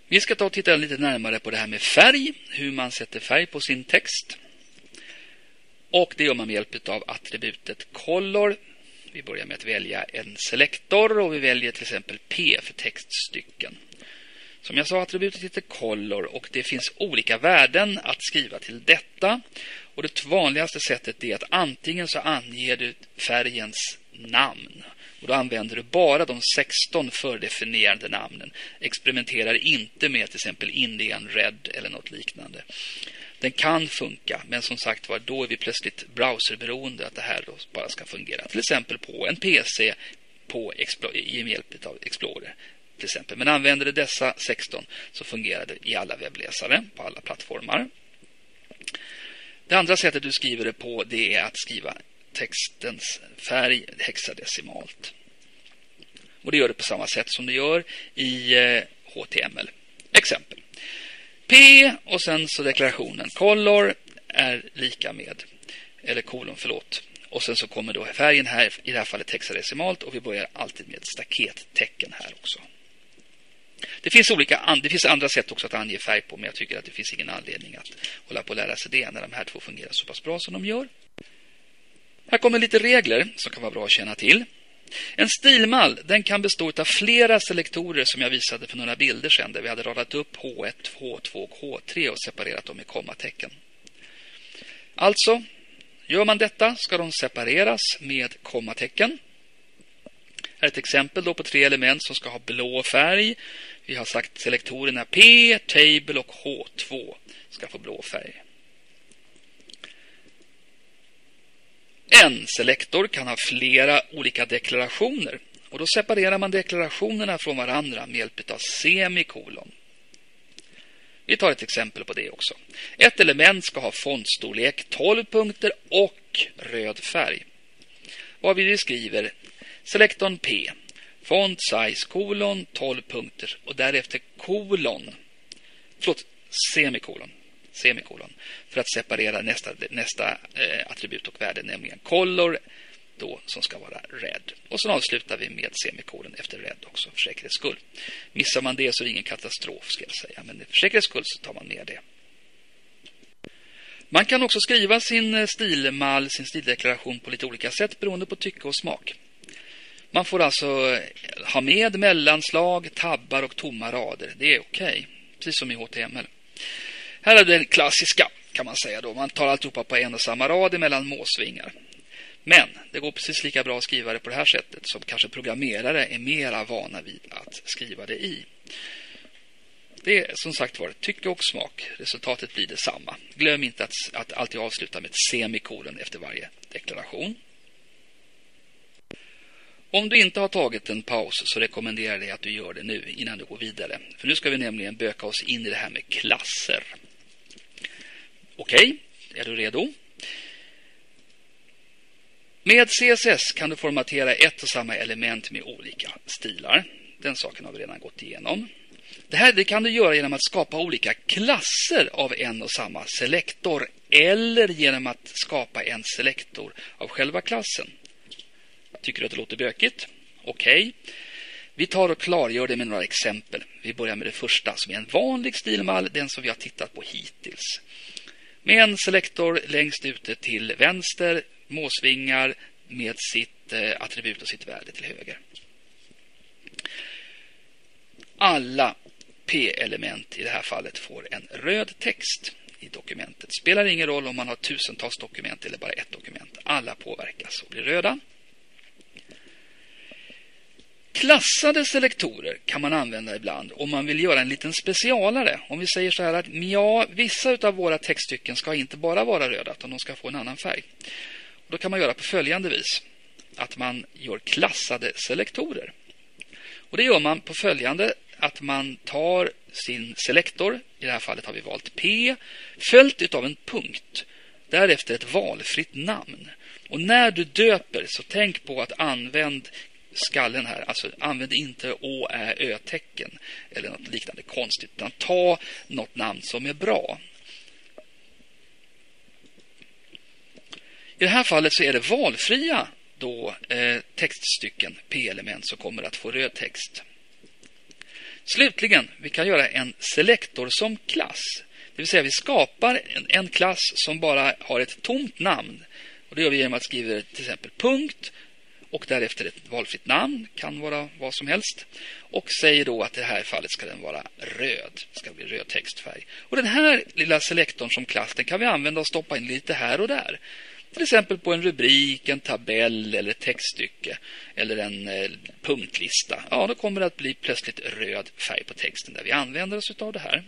Speaker 1: Vi ska ta och titta lite närmare på det här med färg, hur man sätter färg på sin text. Och det gör man med hjälp av attributet color. Vi börjar med att välja en selektor och vi väljer till exempel P för textstycken. Som jag sa, attributet heter color och det finns olika värden att skriva till detta. Och det vanligaste sättet är att antingen så anger du färgens namn och då använder du bara de 16 fördefinierade namnen. Experimenterar inte med till exempel Indian Red eller något liknande. Den kan funka, men som sagt var, då är vi plötsligt browserberoende att det här bara ska fungera. Till exempel på en PC på med hjälp av Explorer. Till exempel. Men använder du dessa 16 så fungerar det i alla webbläsare på alla plattformar. Det andra sättet du skriver det på det är att skriva textens färg hexadecimalt. Och det gör du på samma sätt som du gör i eh, HTML. Exempel. P och sen så deklarationen color är lika med, eller kolon, förlåt. Och sen så kommer då färgen här, i det här fallet hexadecimalt och vi börjar alltid med ett stakettecken här också. Det finns, olika, det finns andra sätt också att ange färg på, men jag tycker att det finns ingen anledning att hålla på och lära sig det när de här två fungerar så pass bra som de gör. Här kommer lite regler som kan vara bra att känna till. En stilmall den kan bestå av flera selektorer som jag visade för några bilder sedan där vi hade radat upp H1, H2 och H3 och separerat dem med kommatecken. Alltså, gör man detta ska de separeras med kommatecken. Här är ett exempel då på tre element som ska ha blå färg. Vi har sagt selektorerna P, Table och H2 ska få blå färg. En selektor kan ha flera olika deklarationer och då separerar man deklarationerna från varandra med hjälp av semikolon. Vi tar ett exempel på det också. Ett element ska ha fontstorlek 12 punkter och röd färg. Vad vi skriver selektorn P font size kolon 12 punkter och därefter kolon förlåt, semikolon semikolon för att separera nästa, nästa eh, attribut och värde, nämligen color då, som ska vara red. Och så avslutar vi med semikolon efter red också för säkerhets skull. Missar man det så är det ingen katastrof ska jag säga, men för säkerhets skull så tar man med det. Man kan också skriva sin eh, stilmall, sin stildeklaration på lite olika sätt beroende på tycke och smak. Man får alltså eh, ha med mellanslag, tabbar och tomma rader. Det är okej, okay. precis som i HTML. Här är den klassiska kan man säga då. Man tar alltihopa på en och samma rad mellan måsvingar. Men det går precis lika bra att skriva det på det här sättet som kanske programmerare är mera vana vid att skriva det i. Det är som sagt var tycke och smak. Resultatet blir detsamma. Glöm inte att, att alltid avsluta med ett semikolon efter varje deklaration. Om du inte har tagit en paus så rekommenderar jag dig att du gör det nu innan du går vidare. För nu ska vi nämligen böka oss in i det här med klasser. Okej, okay, är du redo? Med CSS kan du formatera ett och samma element med olika stilar. Den saken har vi redan gått igenom. Det här det kan du göra genom att skapa olika klasser av en och samma selektor eller genom att skapa en selektor av själva klassen. Tycker du att det låter bökigt? Okej. Okay. Vi tar och klargör det med några exempel. Vi börjar med det första som är en vanlig stilmall, den som vi har tittat på hittills. Med en selektor längst ute till vänster, måsvingar med sitt eh, attribut och sitt värde till höger. Alla P-element i det här fallet får en röd text i dokumentet. Spelar ingen roll om man har tusentals dokument eller bara ett dokument. Alla påverkas och blir röda. Klassade selektorer kan man använda ibland om man vill göra en liten specialare. Om vi säger så här att ja, vissa av våra textstycken ska inte bara vara röda utan de ska få en annan färg. Då kan man göra på följande vis. Att man gör klassade selektorer. Och det gör man på följande att man tar sin selektor, i det här fallet har vi valt P, följt av en punkt. Därefter ett valfritt namn. Och när du döper så tänk på att använd skallen här. Alltså använd inte å, ä, ö-tecken eller något liknande konstigt. Utan ta något namn som är bra. I det här fallet så är det valfria då, eh, textstycken, p-element, som kommer att få röd text. Slutligen, vi kan göra en selektor som klass. Det vill säga vi skapar en, en klass som bara har ett tomt namn. Och Det gör vi genom att skriva till exempel punkt och därefter ett valfritt namn, kan vara vad som helst. Och säger då att i det här fallet ska den vara röd, ska bli röd textfärg. Och den här lilla selektorn som klass, den kan vi använda och stoppa in lite här och där. Till exempel på en rubrik, en tabell eller ett textstycke eller en eh, punktlista. Ja, då kommer det att bli plötsligt röd färg på texten där vi använder oss av det här.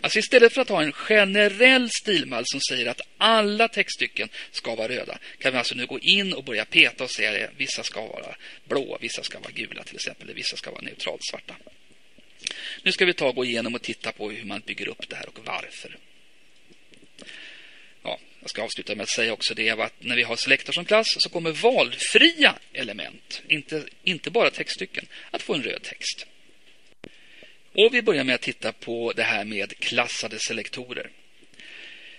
Speaker 1: Alltså istället för att ha en generell stilmall som säger att alla textstycken ska vara röda kan vi alltså nu gå in och börja peta och säga att vissa ska vara blå, vissa ska vara gula till exempel, eller vissa ska vara neutralt svarta. Nu ska vi ta och gå igenom och titta på hur man bygger upp det här och varför. Ja, jag ska avsluta med att säga också det att när vi har selektor som klass så kommer valfria element, inte, inte bara textstycken, att få en röd text. Och vi börjar med att titta på det här med klassade selektorer.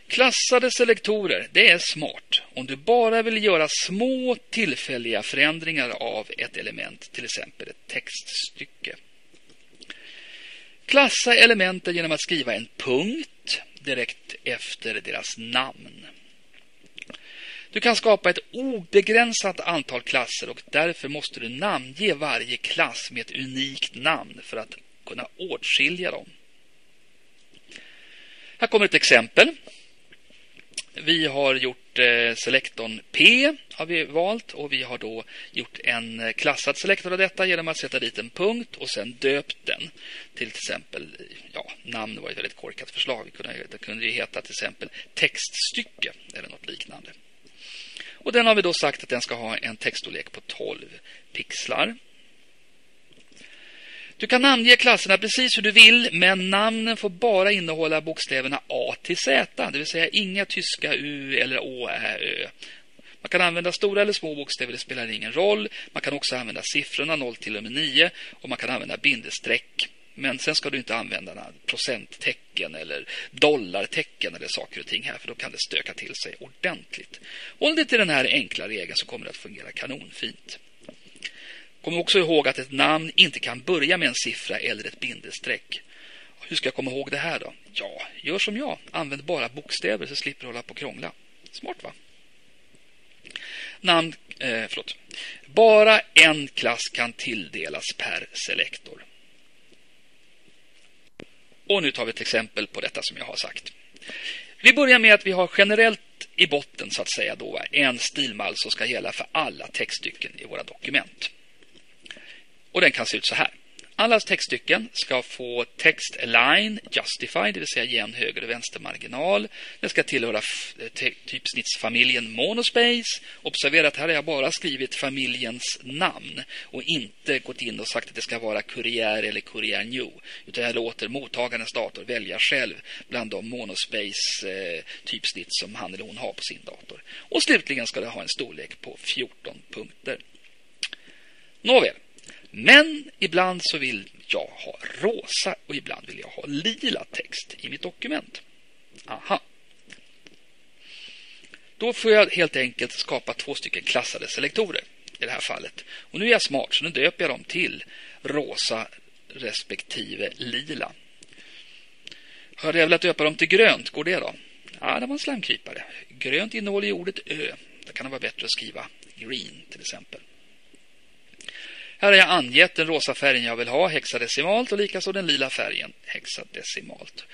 Speaker 1: Klassade selektorer, det är smart om du bara vill göra små tillfälliga förändringar av ett element, till exempel ett textstycke. Klassa elementen genom att skriva en punkt direkt efter deras namn. Du kan skapa ett obegränsat antal klasser och därför måste du namnge varje klass med ett unikt namn för att kunna åtskilja dem. Här kommer ett exempel. Vi har gjort eh, selektorn P har vi valt och vi har då gjort en klassad selektor av detta genom att sätta dit en punkt och sen döpt den till till exempel, ja, namn var ett väldigt korkat förslag. Vi kunde, det kunde ju heta till exempel textstycke eller något liknande. Och den har vi då sagt att den ska ha en textstorlek på 12 pixlar. Du kan namnge klasserna precis hur du vill, men namnen får bara innehålla bokstäverna A till Z, det vill säga inga tyska U eller Å, Ä, Ö. Man kan använda stora eller små bokstäver, det spelar ingen roll. Man kan också använda siffrorna 0 till och med 9 och man kan använda bindestreck. Men sen ska du inte använda procenttecken eller dollartecken eller saker och ting här för då kan det stöka till sig ordentligt. Håll dig till den här enkla regeln så kommer det att fungera kanonfint. Kom också ihåg att ett namn inte kan börja med en siffra eller ett bindestreck. hur ska jag komma ihåg det här då? Ja, gör som jag. Använd bara bokstäver så slipper du hålla på och krångla. Smart va? Namn, eh, förlåt. Bara en klass kan tilldelas per selektor. Och nu tar vi ett exempel på detta som jag har sagt. Vi börjar med att vi har generellt i botten så att säga då en stilmall som ska gälla för alla textstycken i våra dokument. Och den kan se ut så här. Alla textstycken ska få text align justified, det vill säga jämn höger och vänster marginal. Den ska tillhöra typsnittsfamiljen monospace. Observera att här har jag bara skrivit familjens namn och inte gått in och sagt att det ska vara Courier eller Courier New. Utan jag låter mottagarens dator välja själv bland de Monospace-typsnitt eh, som han eller hon har på sin dator. Och slutligen ska det ha en storlek på 14 punkter. Nåväl. Men ibland så vill jag ha rosa och ibland vill jag ha lila text i mitt dokument. Aha. Då får jag helt enkelt skapa två stycken klassade selektorer i det här fallet. Och nu är jag smart så nu döper jag dem till rosa respektive lila. Hade jag velat döpa dem till grönt, går det då? Ja, det var en slamkrypare. Grönt innehåller ju ordet ö. Det kan det vara bättre att skriva green till exempel. Här har jag angett den rosa färgen jag vill ha hexadecimalt och likaså den lila färgen hexadecimalt.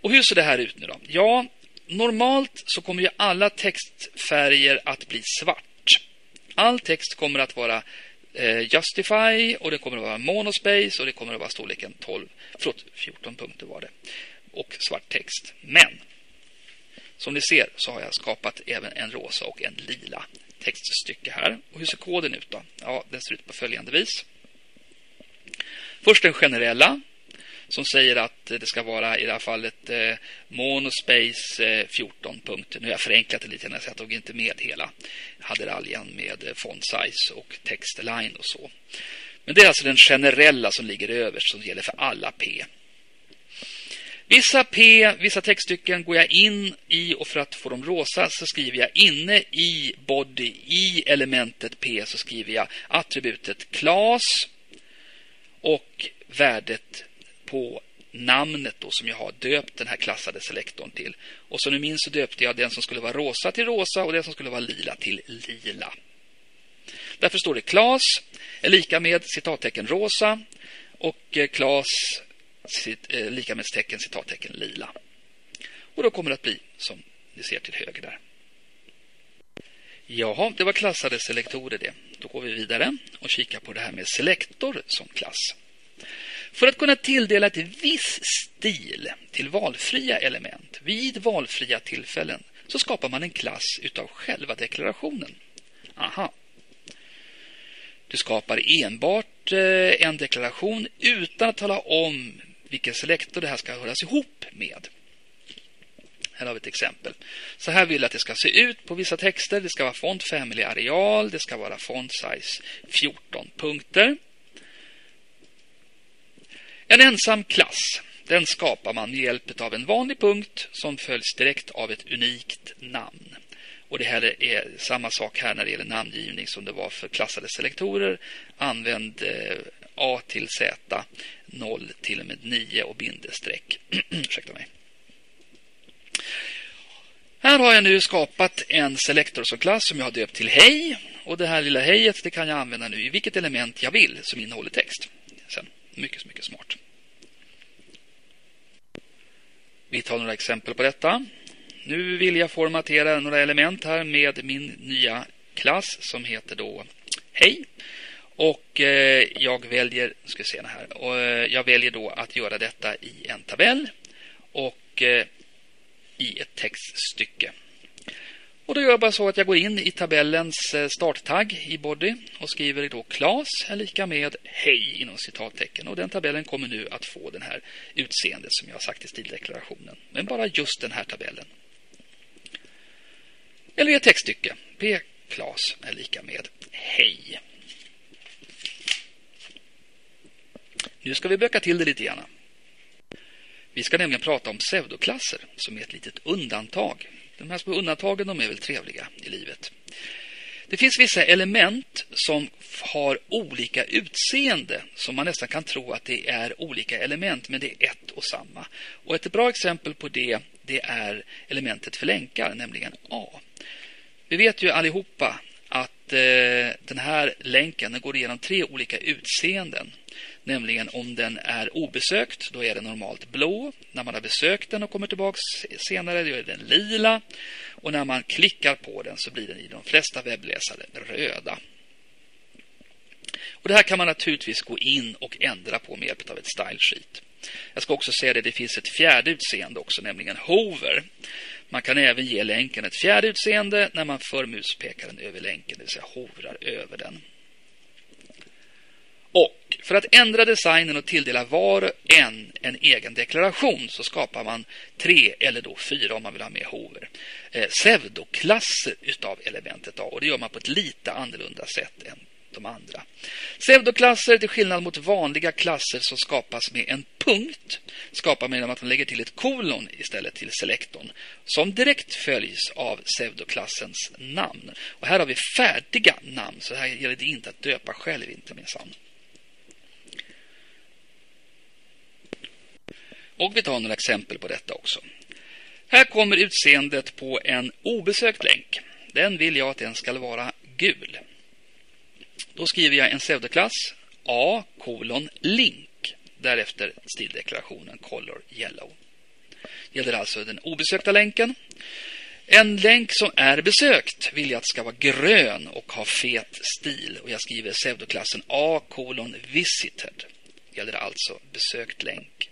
Speaker 1: Och hur ser det här ut nu då? Ja, normalt så kommer ju alla textfärger att bli svart. All text kommer att vara eh, Justify och det kommer att vara monospace och det kommer att vara storleken 12, förlåt, 14 punkter var det. Och svart text. Men som ni ser så har jag skapat även en rosa och en lila textstycke här. Och hur ser koden ut då? Ja, den ser ut på följande vis. Först den generella som säger att det ska vara i det här fallet eh, monospace eh, 14 punkter. Nu har jag förenklat det lite när jag tog inte med hela. haderaljen med eh, font size och text align och så. Men det är alltså den generella som ligger överst som gäller för alla P. Vissa P, vissa textstycken går jag in i och för att få dem rosa så skriver jag inne i body, i elementet P så skriver jag attributet class och värdet på namnet då som jag har döpt den här klassade selektorn till. Och som ni minns så döpte jag den som skulle vara rosa till rosa och den som skulle vara lila till lila. Därför står det class är lika med citattecken rosa och eh, class cit, eh, lika med tecken, citattecken lila. Och då kommer det att bli som ni ser till höger där. Jaha, det var klassade selektorer det. Då går vi vidare och kikar på det här med selektor som klass. För att kunna tilldela ett viss stil till valfria element vid valfria tillfällen så skapar man en klass utav själva deklarationen. Aha. Du skapar enbart eh, en deklaration utan att tala om vilken selektor det här ska höras ihop med. Här har vi ett exempel. Så här vill jag att det ska se ut på vissa texter. Det ska vara font family areal. Det ska vara font size 14 punkter. En ensam klass. Den skapar man med hjälp av en vanlig punkt som följs direkt av ett unikt namn. Och det här är samma sak här när det gäller namngivning som det var för klassade selektorer. Använd eh, A till Z, 0 till och med 9 och bindestreck. *clears throat* Ursäkta mig. Här har jag nu skapat en selektor som klass som jag har döpt till hej. Och det här lilla hejet det kan jag använda nu i vilket element jag vill som innehåller text. Sen, mycket, mycket smart. Vi tar några exempel på detta. Nu vill jag formatera några element här med min nya klass som heter då hej. Och eh, jag väljer, ska se här, och eh, jag väljer då att göra detta i en tabell och eh, i ett textstycke. Och då gör jag bara så att jag går in i tabellens eh, starttagg i body och skriver då Klas är lika med hej inom citattecken. Och den tabellen kommer nu att få den här utseendet som jag har sagt i stildeklarationen. Men bara just den här tabellen. Eller i ett textstycke. P Klas är lika med hej. Nu ska vi böka till det lite grann. Vi ska nämligen prata om pseudoklasser som är ett litet undantag. De här små undantagen de är väl trevliga i livet. Det finns vissa element som har olika utseende Som man nästan kan tro att det är olika element men det är ett och samma. Och ett bra exempel på det det är elementet för länkar, nämligen A. Vi vet ju allihopa att eh, den här länken den går igenom tre olika utseenden. Nämligen om den är obesökt, då är den normalt blå. När man har besökt den och kommer tillbaka senare, då är den lila. Och när man klickar på den så blir den i de flesta webbläsare röda. Och Det här kan man naturligtvis gå in och ändra på med hjälp av ett style sheet. Jag ska också säga det, det finns ett fjärde utseende också, nämligen hover. Man kan även ge länken ett fjärde utseende när man för muspekaren över länken, det vill säga hovrar över den. Och för att ändra designen och tilldela var och en en egen deklaration så skapar man tre eller då fyra om man vill ha med hover. Eh, pseudoklasser utav elementet A och det gör man på ett lite annorlunda sätt än de andra. Pseudoklasser, till skillnad mot vanliga klasser som skapas med en punkt, skapar man genom att man lägger till ett kolon istället till selektorn, som direkt följs av pseudoklassens namn. Och här har vi färdiga namn, så här gäller det inte att döpa själv, inte minsann. Och vi tar några exempel på detta också. Här kommer utseendet på en obesökt länk. Den vill jag att den ska vara gul. Då skriver jag en pseudoklass A kolon link. Därefter stildeklarationen color yellow. Det gäller alltså den obesökta länken. En länk som är besökt vill jag att ska vara grön och ha fet stil. Och jag skriver pseudoklassen A kolon visited. Det gäller alltså besökt länk.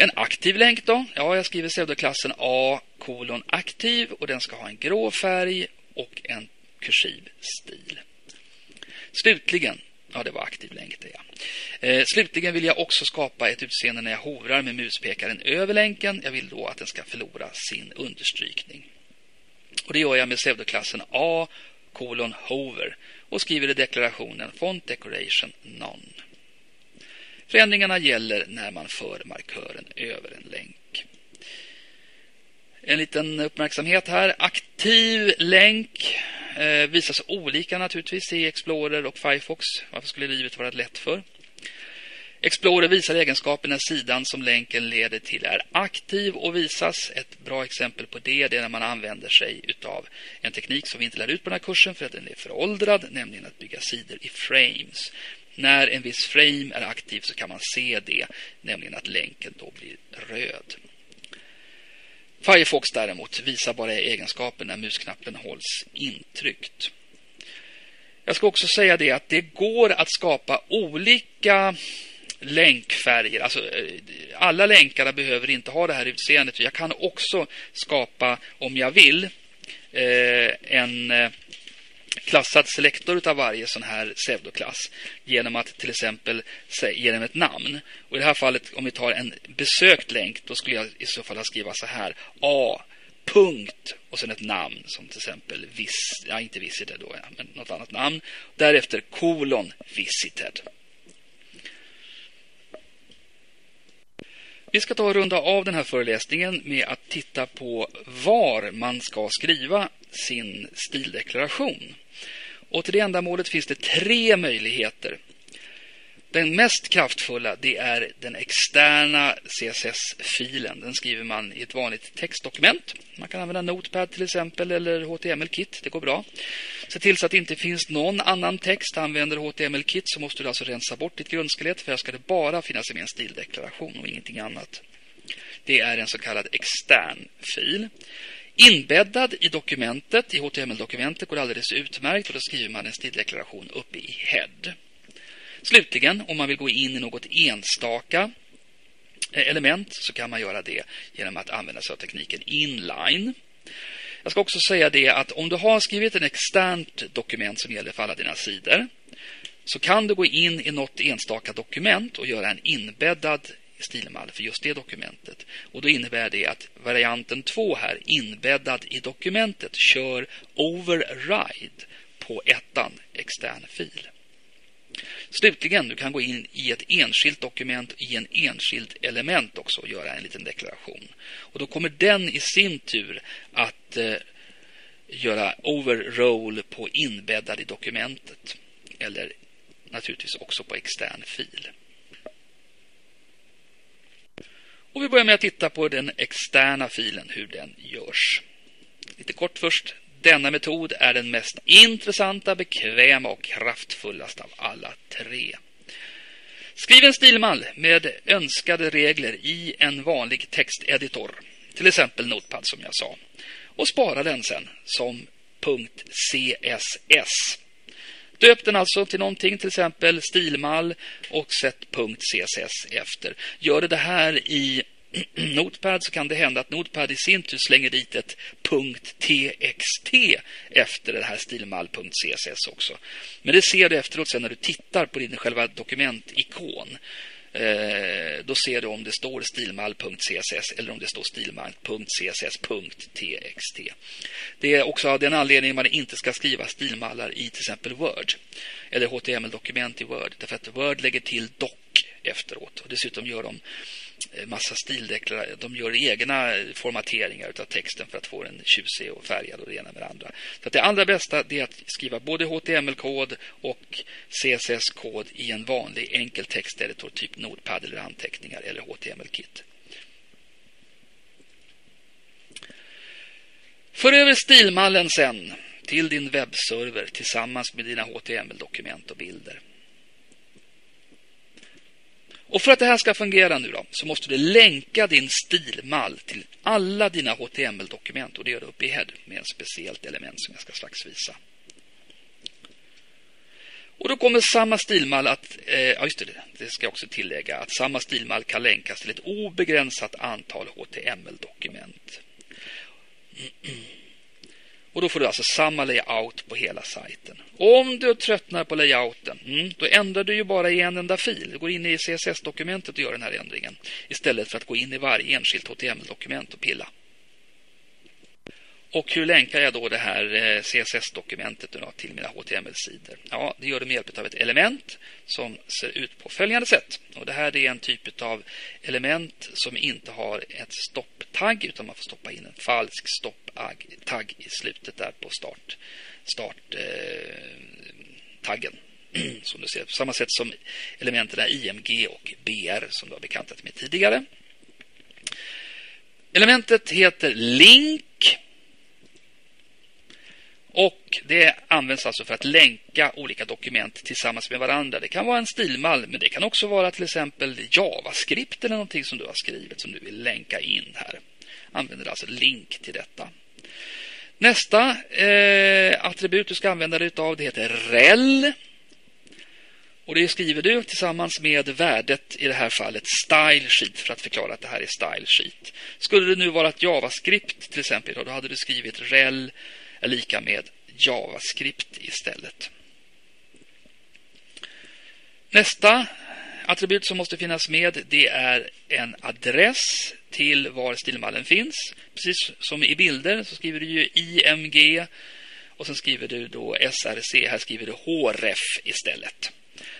Speaker 1: En aktiv länk då? Ja, jag skriver pseudoklassen A kolon aktiv och den ska ha en grå färg och en kursiv stil. Slutligen, ja det var aktiv länk det ja. Eh, slutligen vill jag också skapa ett utseende när jag hovrar med muspekaren över länken. Jag vill då att den ska förlora sin understrykning. Och det gör jag med pseudoklassen A kolon hover och skriver i deklarationen font decoration none. Förändringarna gäller när man för markören över en länk. En liten uppmärksamhet här. Aktiv länk eh, visas olika naturligtvis i Explorer och Firefox. Varför skulle livet vara lätt för? Explorer visar egenskaperna när sidan som länken leder till är aktiv och visas. Ett bra exempel på det är när man använder sig av en teknik som vi inte lär ut på den här kursen för att den är föråldrad, nämligen att bygga sidor i frames. När en viss frame är aktiv så kan man se det, nämligen att länken då blir röd. Firefox däremot visar bara egenskapen när musknappen hålls intryckt. Jag ska också säga det att det går att skapa olika länkfärger. Alltså, eh, alla länkarna behöver inte ha det här utseendet. Jag kan också skapa, om jag vill, eh, en eh, klassad selektor av varje sån här pseudoklass genom att till exempel ge den ett namn. Och I det här fallet, om vi tar en besökt länk, då skulle jag i så fall skriva så här A punkt och sen ett namn som till exempel vis, ja inte visited då, ja, men något annat namn. Därefter kolon visited. Vi ska ta och runda av den här föreläsningen med att titta på var man ska skriva sin stildeklaration. Och till det ändamålet finns det tre möjligheter. Den mest kraftfulla det är den externa CSS-filen. Den skriver man i ett vanligt textdokument. Man kan använda Notepad till exempel eller HTML-kit. Det går bra. Se till så att det inte finns någon annan text. Använder HTML-kit så måste du alltså rensa bort ditt grundskelett för här ska det bara finnas i en stildeklaration och ingenting annat. Det är en så kallad extern fil. Inbäddad i dokumentet, i HTML-dokumentet, går alldeles utmärkt och då skriver man en stildeklaration uppe i head. Slutligen, om man vill gå in i något enstaka eh, element så kan man göra det genom att använda sig av tekniken inline. Jag ska också säga det att om du har skrivit ett externt dokument som gäller för alla dina sidor så kan du gå in i något enstaka dokument och göra en inbäddad stilmall för just det dokumentet. Och då innebär det att varianten 2 här, inbäddad i dokumentet, kör override på ettan, extern fil. Slutligen, du kan gå in i ett enskilt dokument i en enskilt element också och göra en liten deklaration. Och då kommer den i sin tur att eh, göra overroll på inbäddad i dokumentet. eller naturligtvis också på extern fil. Och vi börjar med att titta på den externa filen, hur den görs. Lite kort först. Denna metod är den mest intressanta, bekväma och kraftfullaste av alla tre. Skriv en stilmall med önskade regler i en vanlig texteditor, till exempel Notepad som jag sa, och spara den sen som .css. Döp den alltså till någonting, till exempel stilmall och sätt .css efter. Gör du det här i *clears throat* Notepad så kan det hända att Notepad i sin tur slänger dit ett .txt efter det här stilmall.css också. Men det ser du efteråt sen när du tittar på din själva dokumentikon. Eh, då ser du om det står stilmall.css eller om det står stilmall.css.txt. Det är också av den anledningen man inte ska skriva stilmallar i till exempel Word eller HTML-dokument i Word. Därför att Word lägger till dock efteråt. Och dessutom gör de Eh, massa stildeklarationer. De gör egna formateringar av texten för att få den tjusig och färgad och det ena med det andra. Så det allra bästa är att skriva både HTML-kod och CSS-kod i en vanlig enkel texteditor, typ Notepad eller anteckningar eller HTML-kit. För över stilmallen sen till din webbserver tillsammans med dina HTML-dokument och bilder. Och för att det här ska fungera nu då, så måste du länka din stilmall till alla dina HTML-dokument och det gör du uppe i head med ett speciellt element som jag ska strax visa. Och då kommer samma stilmall att, eh, ja just det, det ska jag också tillägga, att samma stilmall kan länkas till ett obegränsat antal HTML-dokument. *clears throat* Och då får du alltså samma layout på hela sajten. Om du tröttnar på layouten, mm, då ändrar du ju bara i en enda fil. Du går in i CSS-dokumentet och gör den här ändringen. Istället för att gå in i varje enskilt HTML-dokument och pilla. Och hur länkar jag då det här eh, CSS-dokumentet till mina HTML-sidor? Ja, det gör du med hjälp av ett element som ser ut på följande sätt. Och det här är en typ av element som inte har ett stopptagg utan man får stoppa in en falsk stopptagg i slutet där på start, starttaggen. Eh, *clears throat* som du ser, på samma sätt som elementen IMG och BR som du har bekantat med tidigare. Elementet heter link och det används alltså för att länka olika dokument tillsammans med varandra. Det kan vara en stilmall, men det kan också vara till exempel JavaScript eller någonting som du har skrivit som du vill länka in här. Använder alltså link till detta. Nästa eh, attribut du ska använda dig av det heter rel. Och det skriver du tillsammans med värdet i det här fallet style sheet för att förklara att det här är style sheet. Skulle det nu vara ett JavaScript till exempel då hade du skrivit rel är lika med JavaScript istället. Nästa attribut som måste finnas med det är en adress till var stilmallen finns. Precis som i bilder så skriver du ju IMG och sen skriver du då SRC. Här skriver du HREF istället.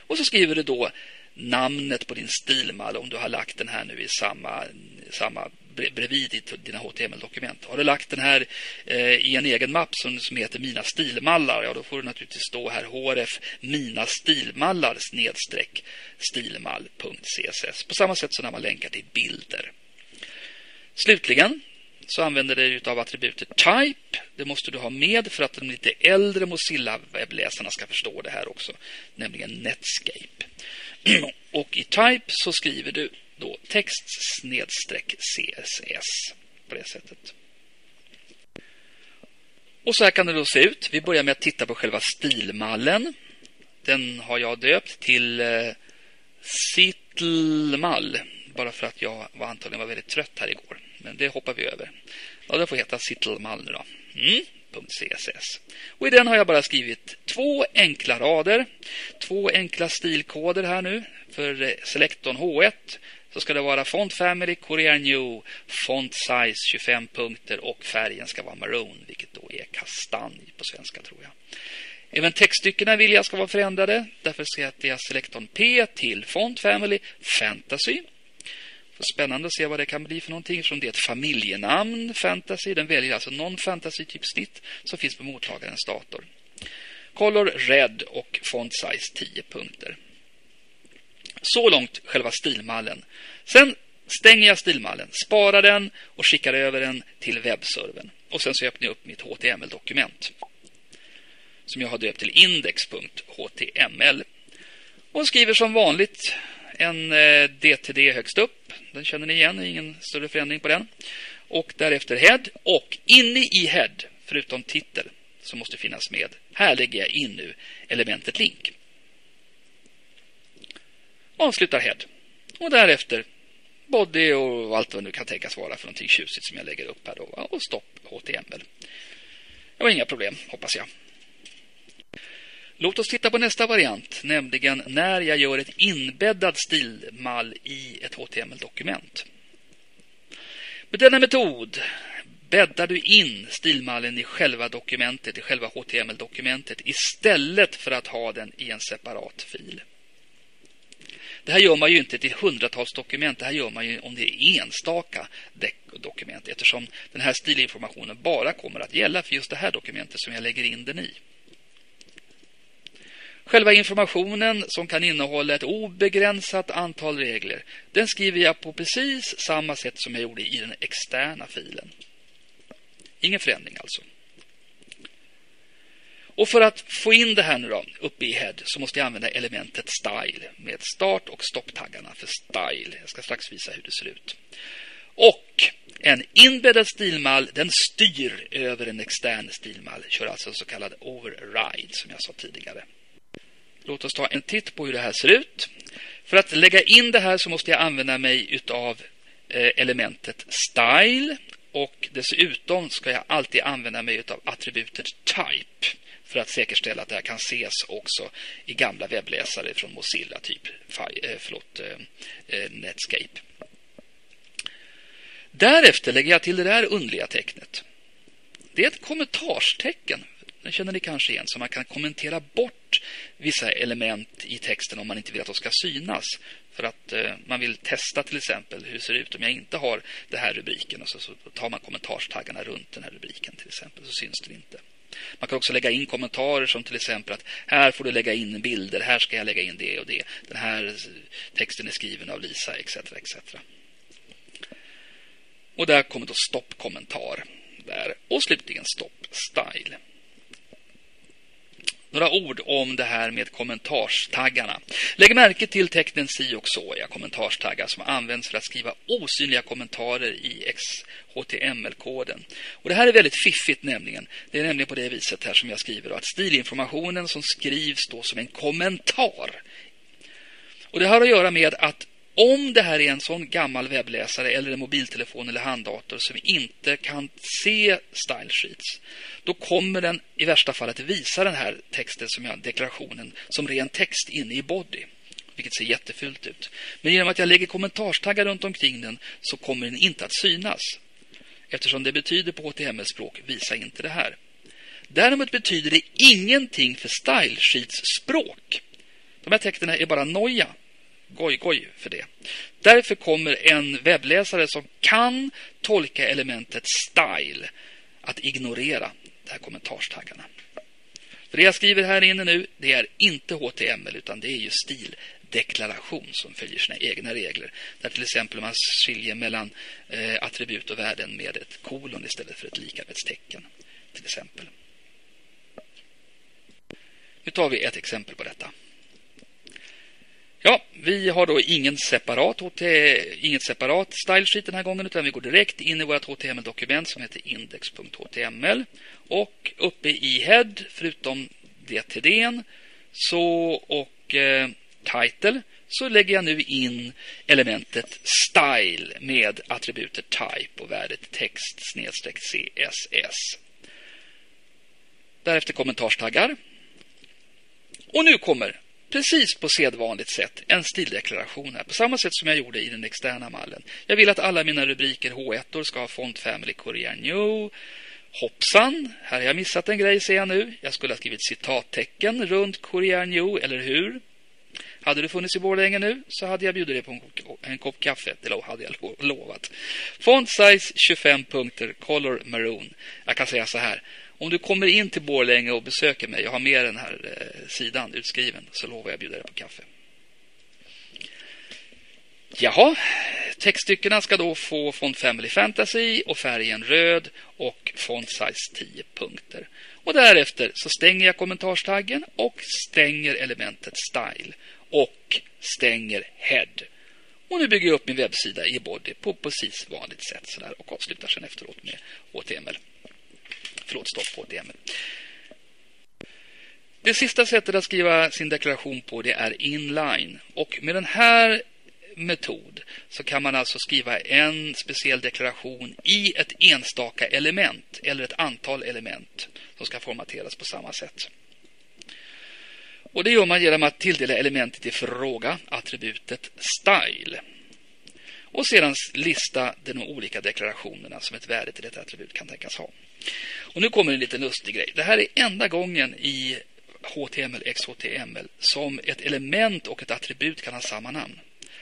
Speaker 1: Och så skriver du då namnet på din stilmall om du har lagt den här nu i samma, samma bredvid dina HTML-dokument. Har du lagt den här eh, i en egen mapp som, som heter Mina stilmallar, ja då får du naturligtvis stå här HRF Mina stilmallar snedstreck stilmall.css. På samma sätt som när man länkar till bilder. Slutligen så använder du av attributet type. Det måste du ha med för att de lite äldre Mozilla-webbläsarna ska förstå det här också, nämligen Netscape. *clears throat* Och i type så skriver du då text snedstreck CSS på det sättet. Och så här kan det då se ut. Vi börjar med att titta på själva stilmallen. Den har jag döpt till eh, Sittlmall. Bara för att jag var antagligen var väldigt trött här igår. Men det hoppar vi över. Ja, det får heta Sittlmall nu då. Mm. .css. Och i den har jag bara skrivit två enkla rader, två enkla stilkoder här nu för eh, selektorn H1 så ska det vara font family, Korea New, font size 25 punkter och färgen ska vara maroon, vilket då är kastanj på svenska tror jag. Även textstyckena vill jag ska vara förändrade. Därför sätter jag selektorn P till font family fantasy. Spännande att se vad det kan bli för någonting eftersom det är ett familjenamn, fantasy. Den väljer alltså någon fantasy-typsnitt som finns på mottagarens dator. Color Red och font size 10 punkter. Så långt själva stilmallen. Sen stänger jag stilmallen, sparar den och skickar över den till webbservern. Och sen så öppnar jag upp mitt HTML-dokument som jag har döpt till index.html. Och skriver som vanligt en eh, DTD högst upp. Den känner ni igen, ingen större förändring på den. Och därefter head och inne i head, förutom titel, som måste finnas med. Här lägger jag in nu elementet link. Avslutar head. Och därefter body och allt vad det nu kan tänkas vara för någonting tjusigt som jag lägger upp här då. Och stopp HTML. Det var inga problem, hoppas jag. Låt oss titta på nästa variant, nämligen när jag gör ett inbäddad stilmall i ett HTML-dokument. Med denna metod bäddar du in stilmallen i själva dokumentet, i själva HTML-dokumentet istället för att ha den i en separat fil. Det här gör man ju inte till hundratals dokument, det här gör man ju om det är enstaka dokument eftersom den här stilinformationen bara kommer att gälla för just det här dokumentet som jag lägger in den i. Själva informationen som kan innehålla ett obegränsat antal regler den skriver jag på precis samma sätt som jag gjorde i den externa filen. Ingen förändring alltså. Och för att få in det här nu då, uppe i head så måste jag använda elementet style med start och stopptaggarna för style. Jag ska strax visa hur det ser ut. Och en inbäddad stilmall den styr över en extern stilmall. Kör alltså så kallad override som jag sa tidigare. Låt oss ta en titt på hur det här ser ut. För att lägga in det här så måste jag använda mig utav eh, elementet style och dessutom ska jag alltid använda mig utav attributet type för att säkerställa att det här kan ses också i gamla webbläsare från Mozilla, typ eh, förlåt, eh, eh, Netscape. Därefter lägger jag till det där underliga tecknet. Det är ett kommentarstecken den känner ni kanske igen, så man kan kommentera bort vissa element i texten om man inte vill att de ska synas. För att eh, man vill testa till exempel hur det ser ut om jag inte har den här rubriken och så, så tar man kommentarstaggarna runt den här rubriken till exempel så syns det inte. Man kan också lägga in kommentarer som till exempel att här får du lägga in bilder, här ska jag lägga in det och det. Den här texten är skriven av Lisa etc. etc. Och där kommer då stoppkommentar där och slutligen stopp style. Några ord om det här med kommentarstaggarna. Lägg märke till tecknen si och så, ja, kommentarstaggar som används för att skriva osynliga kommentarer i XHTML-koden. Och Det här är väldigt fiffigt nämligen. Det är nämligen på det viset här som jag skriver att stilinformationen som skrivs då som en kommentar. Och Det har att göra med att om det här är en sån gammal webbläsare eller en mobiltelefon eller handdator som inte kan se style sheets då kommer den i värsta fall att visa den här texten som jag deklarationen som ren text inne i body vilket ser jättefult ut. Men genom att jag lägger kommentarstaggar runt omkring den så kommer den inte att synas. Eftersom det betyder på HTML-språk visa inte det här. Däremot betyder det ingenting för style sheets språk. De här texterna är bara noja goj-goj för det. Därför kommer en webbläsare som kan tolka elementet style att ignorera de här kommentarstaggarna. För det jag skriver här inne nu, det är inte HTML utan det är ju stildeklaration som följer sina egna regler. Där till exempel man skiljer mellan eh, attribut och värden med ett kolon istället för ett likavetstecken. Till exempel. Nu tar vi ett exempel på detta. Ja, vi har då ingen separat HT, inget separat stylesheet den här gången utan vi går direkt in i vårt HTML-dokument som heter index.html och uppe i head förutom DTD så och eh, title så lägger jag nu in elementet style med attributet type och värdet text snedstreck CSS. Därefter kommentarstaggar. Och nu kommer precis på sedvanligt sätt en stildeklaration här. På samma sätt som jag gjorde i den externa mallen. Jag vill att alla mina rubriker H1 ska ha Font Family Korea New. Hoppsan, här har jag missat en grej ser jag nu. Jag skulle ha skrivit citattecken runt Korea New, eller hur? Hade du funnits i Borlänge nu så hade jag bjudit dig på en, en kopp kaffe. Det hade jag lovat. Font size 25 punkter, color maroon. Jag kan säga så här. Om du kommer in till Borlänge och besöker mig, jag har med den här eh, sidan utskriven, så lovar jag att bjuda dig på kaffe. Jaha, textstyckena ska då få font Family Fantasy och färgen röd och font size 10 punkter. Och därefter så stänger jag kommentarstaggen och stänger elementet Style och stänger Head. Och nu bygger jag upp min webbsida i Body på precis vanligt sätt sådär och avslutar sen efteråt med HTML. Förlåt, stopp på HTML. Det sista sättet att skriva sin deklaration på det är inline. Och med den här metod så kan man alltså skriva en speciell deklaration i ett enstaka element eller ett antal element som ska formateras på samma sätt. Och Det gör man genom att tilldela elementet i fråga attributet style och sedan lista de olika deklarationerna som ett värde till detta attribut kan tänkas ha. Och Nu kommer en liten lustig grej. Det här är enda gången i HTML, XHTML som ett element och ett attribut kan ha samma namn.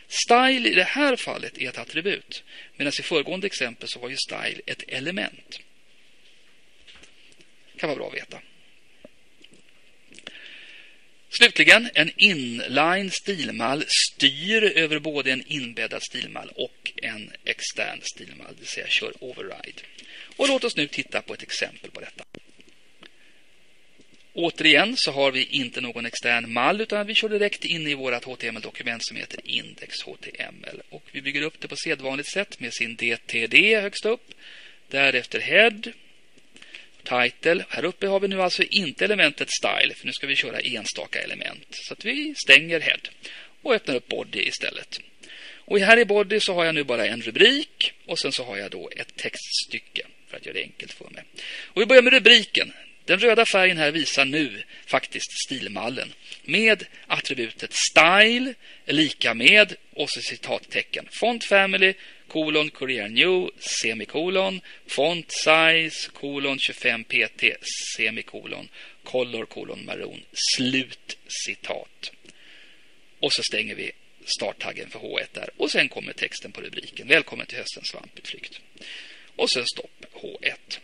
Speaker 1: Style i det här fallet är ett attribut. Medan i föregående exempel så var ju style ett element. Det kan vara bra att veta. Slutligen, en inline stilmall styr över både en inbäddad stilmall och en extern stilmall, det vill säga kör override. Och låt oss nu titta på ett exempel på detta. Återigen så har vi inte någon extern mall utan vi kör direkt in i vårt HTML-dokument som heter index.html. Och vi bygger upp det på sedvanligt sätt med sin DTD högst upp. Därefter head, title. Här uppe har vi nu alltså inte elementet style för nu ska vi köra enstaka element. Så att vi stänger head och öppnar upp body istället. Och här i body så har jag nu bara en rubrik och sen så har jag då ett textstycke för att göra det enkelt för mig. Och vi börjar med rubriken. Den röda färgen här visar nu faktiskt stilmallen med attributet style är lika med och så citattecken font family kolon Courier New semikolon font size kolon 25 pt semikolon color kolon maroon slut citat. Och så stänger vi starttaggen för H1 där och sen kommer texten på rubriken. Välkommen till höstens svamputflykt. Och sen stopp H1.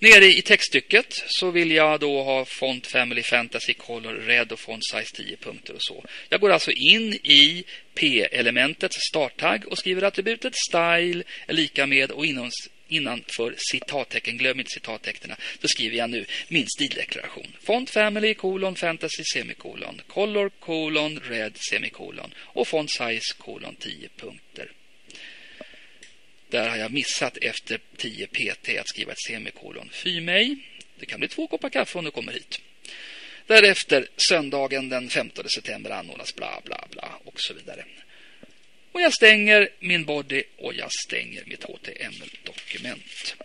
Speaker 1: Nere i textstycket så vill jag då ha font family fantasy color red och font size 10 punkter och så. Jag går alltså in i P-elementets starttagg och skriver attributet style är lika med och inom, innanför citattecken, glöm inte citattecknen, så skriver jag nu min stildeklaration. Font family kolon fantasy semikolon color kolon red semikolon och font size kolon 10 punkter. Där har jag missat efter 10 PT att skriva ett semikolon. Fy mig. Det kan bli två koppar kaffe om du kommer hit. Därefter söndagen den 15 september anordnas bla bla bla och så vidare. Och jag stänger min body och jag stänger mitt HTML-dokument.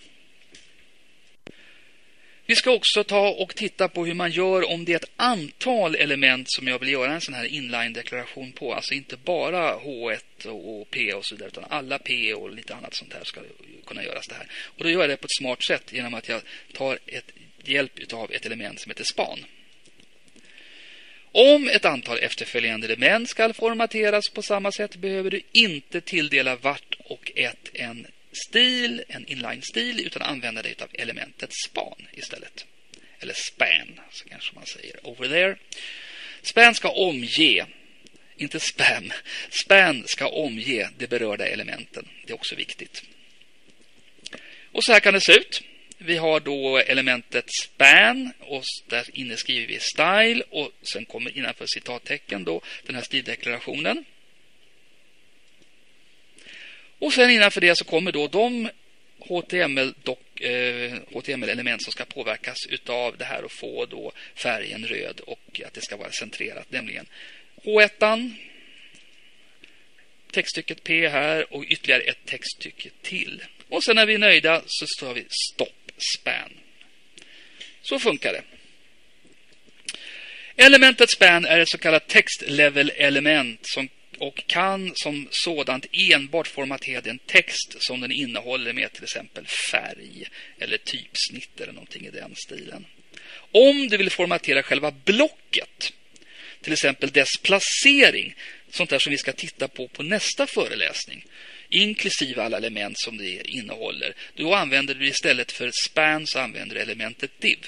Speaker 1: Vi ska också ta och titta på hur man gör om det är ett antal element som jag vill göra en sån här inline-deklaration på. Alltså inte bara H1 och P och så vidare utan alla P och lite annat sånt här ska kunna göras det här. Och då gör jag det på ett smart sätt genom att jag tar ett hjälp av ett element som heter span. Om ett antal efterföljande element ska formateras på samma sätt behöver du inte tilldela vart och ett en stil, en inline-stil, utan använda dig av elementet span istället. Eller span, så kanske man säger over there. Span ska omge, inte spam, span ska omge de berörda elementen. Det är också viktigt. Och så här kan det se ut. Vi har då elementet span och där inne skriver vi style och sen kommer innanför citattecken då den här stildeklarationen. Och sen innanför det så kommer då de HTML-element eh, som ska påverkas av det här och få då färgen röd och att det ska vara centrerat, nämligen H1, textstycket P här och ytterligare ett textstycke till. Och sen när vi är nöjda så står vi stopp span. Så funkar det. Elementet span är ett så kallat text level element som och kan som sådant enbart formatera den text som den innehåller med till exempel färg eller typsnitt eller någonting i den stilen. Om du vill formatera själva blocket, till exempel dess placering, sånt där som vi ska titta på på nästa föreläsning. inklusive alla element som det innehåller. Då använder du istället för span så använder du elementet div.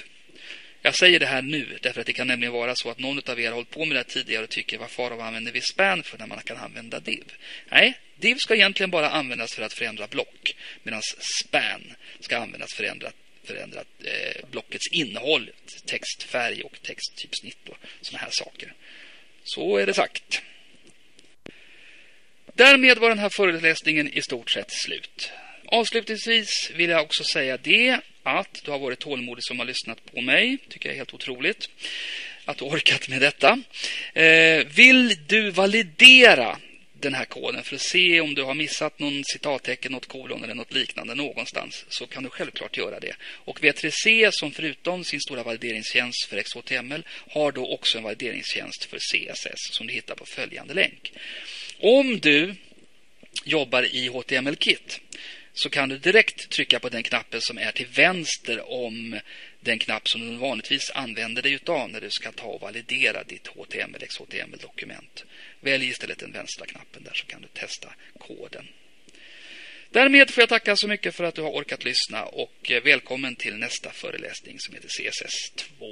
Speaker 1: Jag säger det här nu därför att det kan nämligen vara så att någon av er har hållit på med det tidigare och tycker vad far använder vi span för när man kan använda div? Nej, div ska egentligen bara användas för att förändra block medan span ska användas för att förändra, förändra eh, blockets innehåll, textfärg och texttypsnitt och sådana här saker. Så är det sagt. Därmed var den här föreläsningen i stort sett slut. Avslutningsvis vill jag också säga det att du har varit tålmodig som har lyssnat på mig. tycker jag är helt otroligt att du orkat med detta. Eh, vill du validera den här koden för att se om du har missat någon citattecken, något kolon eller något liknande någonstans så kan du självklart göra det. Och V3C som förutom sin stora valideringstjänst för XHTML har då också en valideringstjänst för CSS som du hittar på följande länk. Om du jobbar i HTML-kit så kan du direkt trycka på den knappen som är till vänster om den knapp som du vanligtvis använder dig utav när du ska ta och validera ditt HTML XHTML-dokument. Välj istället den vänstra knappen där så kan du testa koden. Därmed får jag tacka så mycket för att du har orkat lyssna och eh, välkommen till nästa föreläsning som heter CSS 2.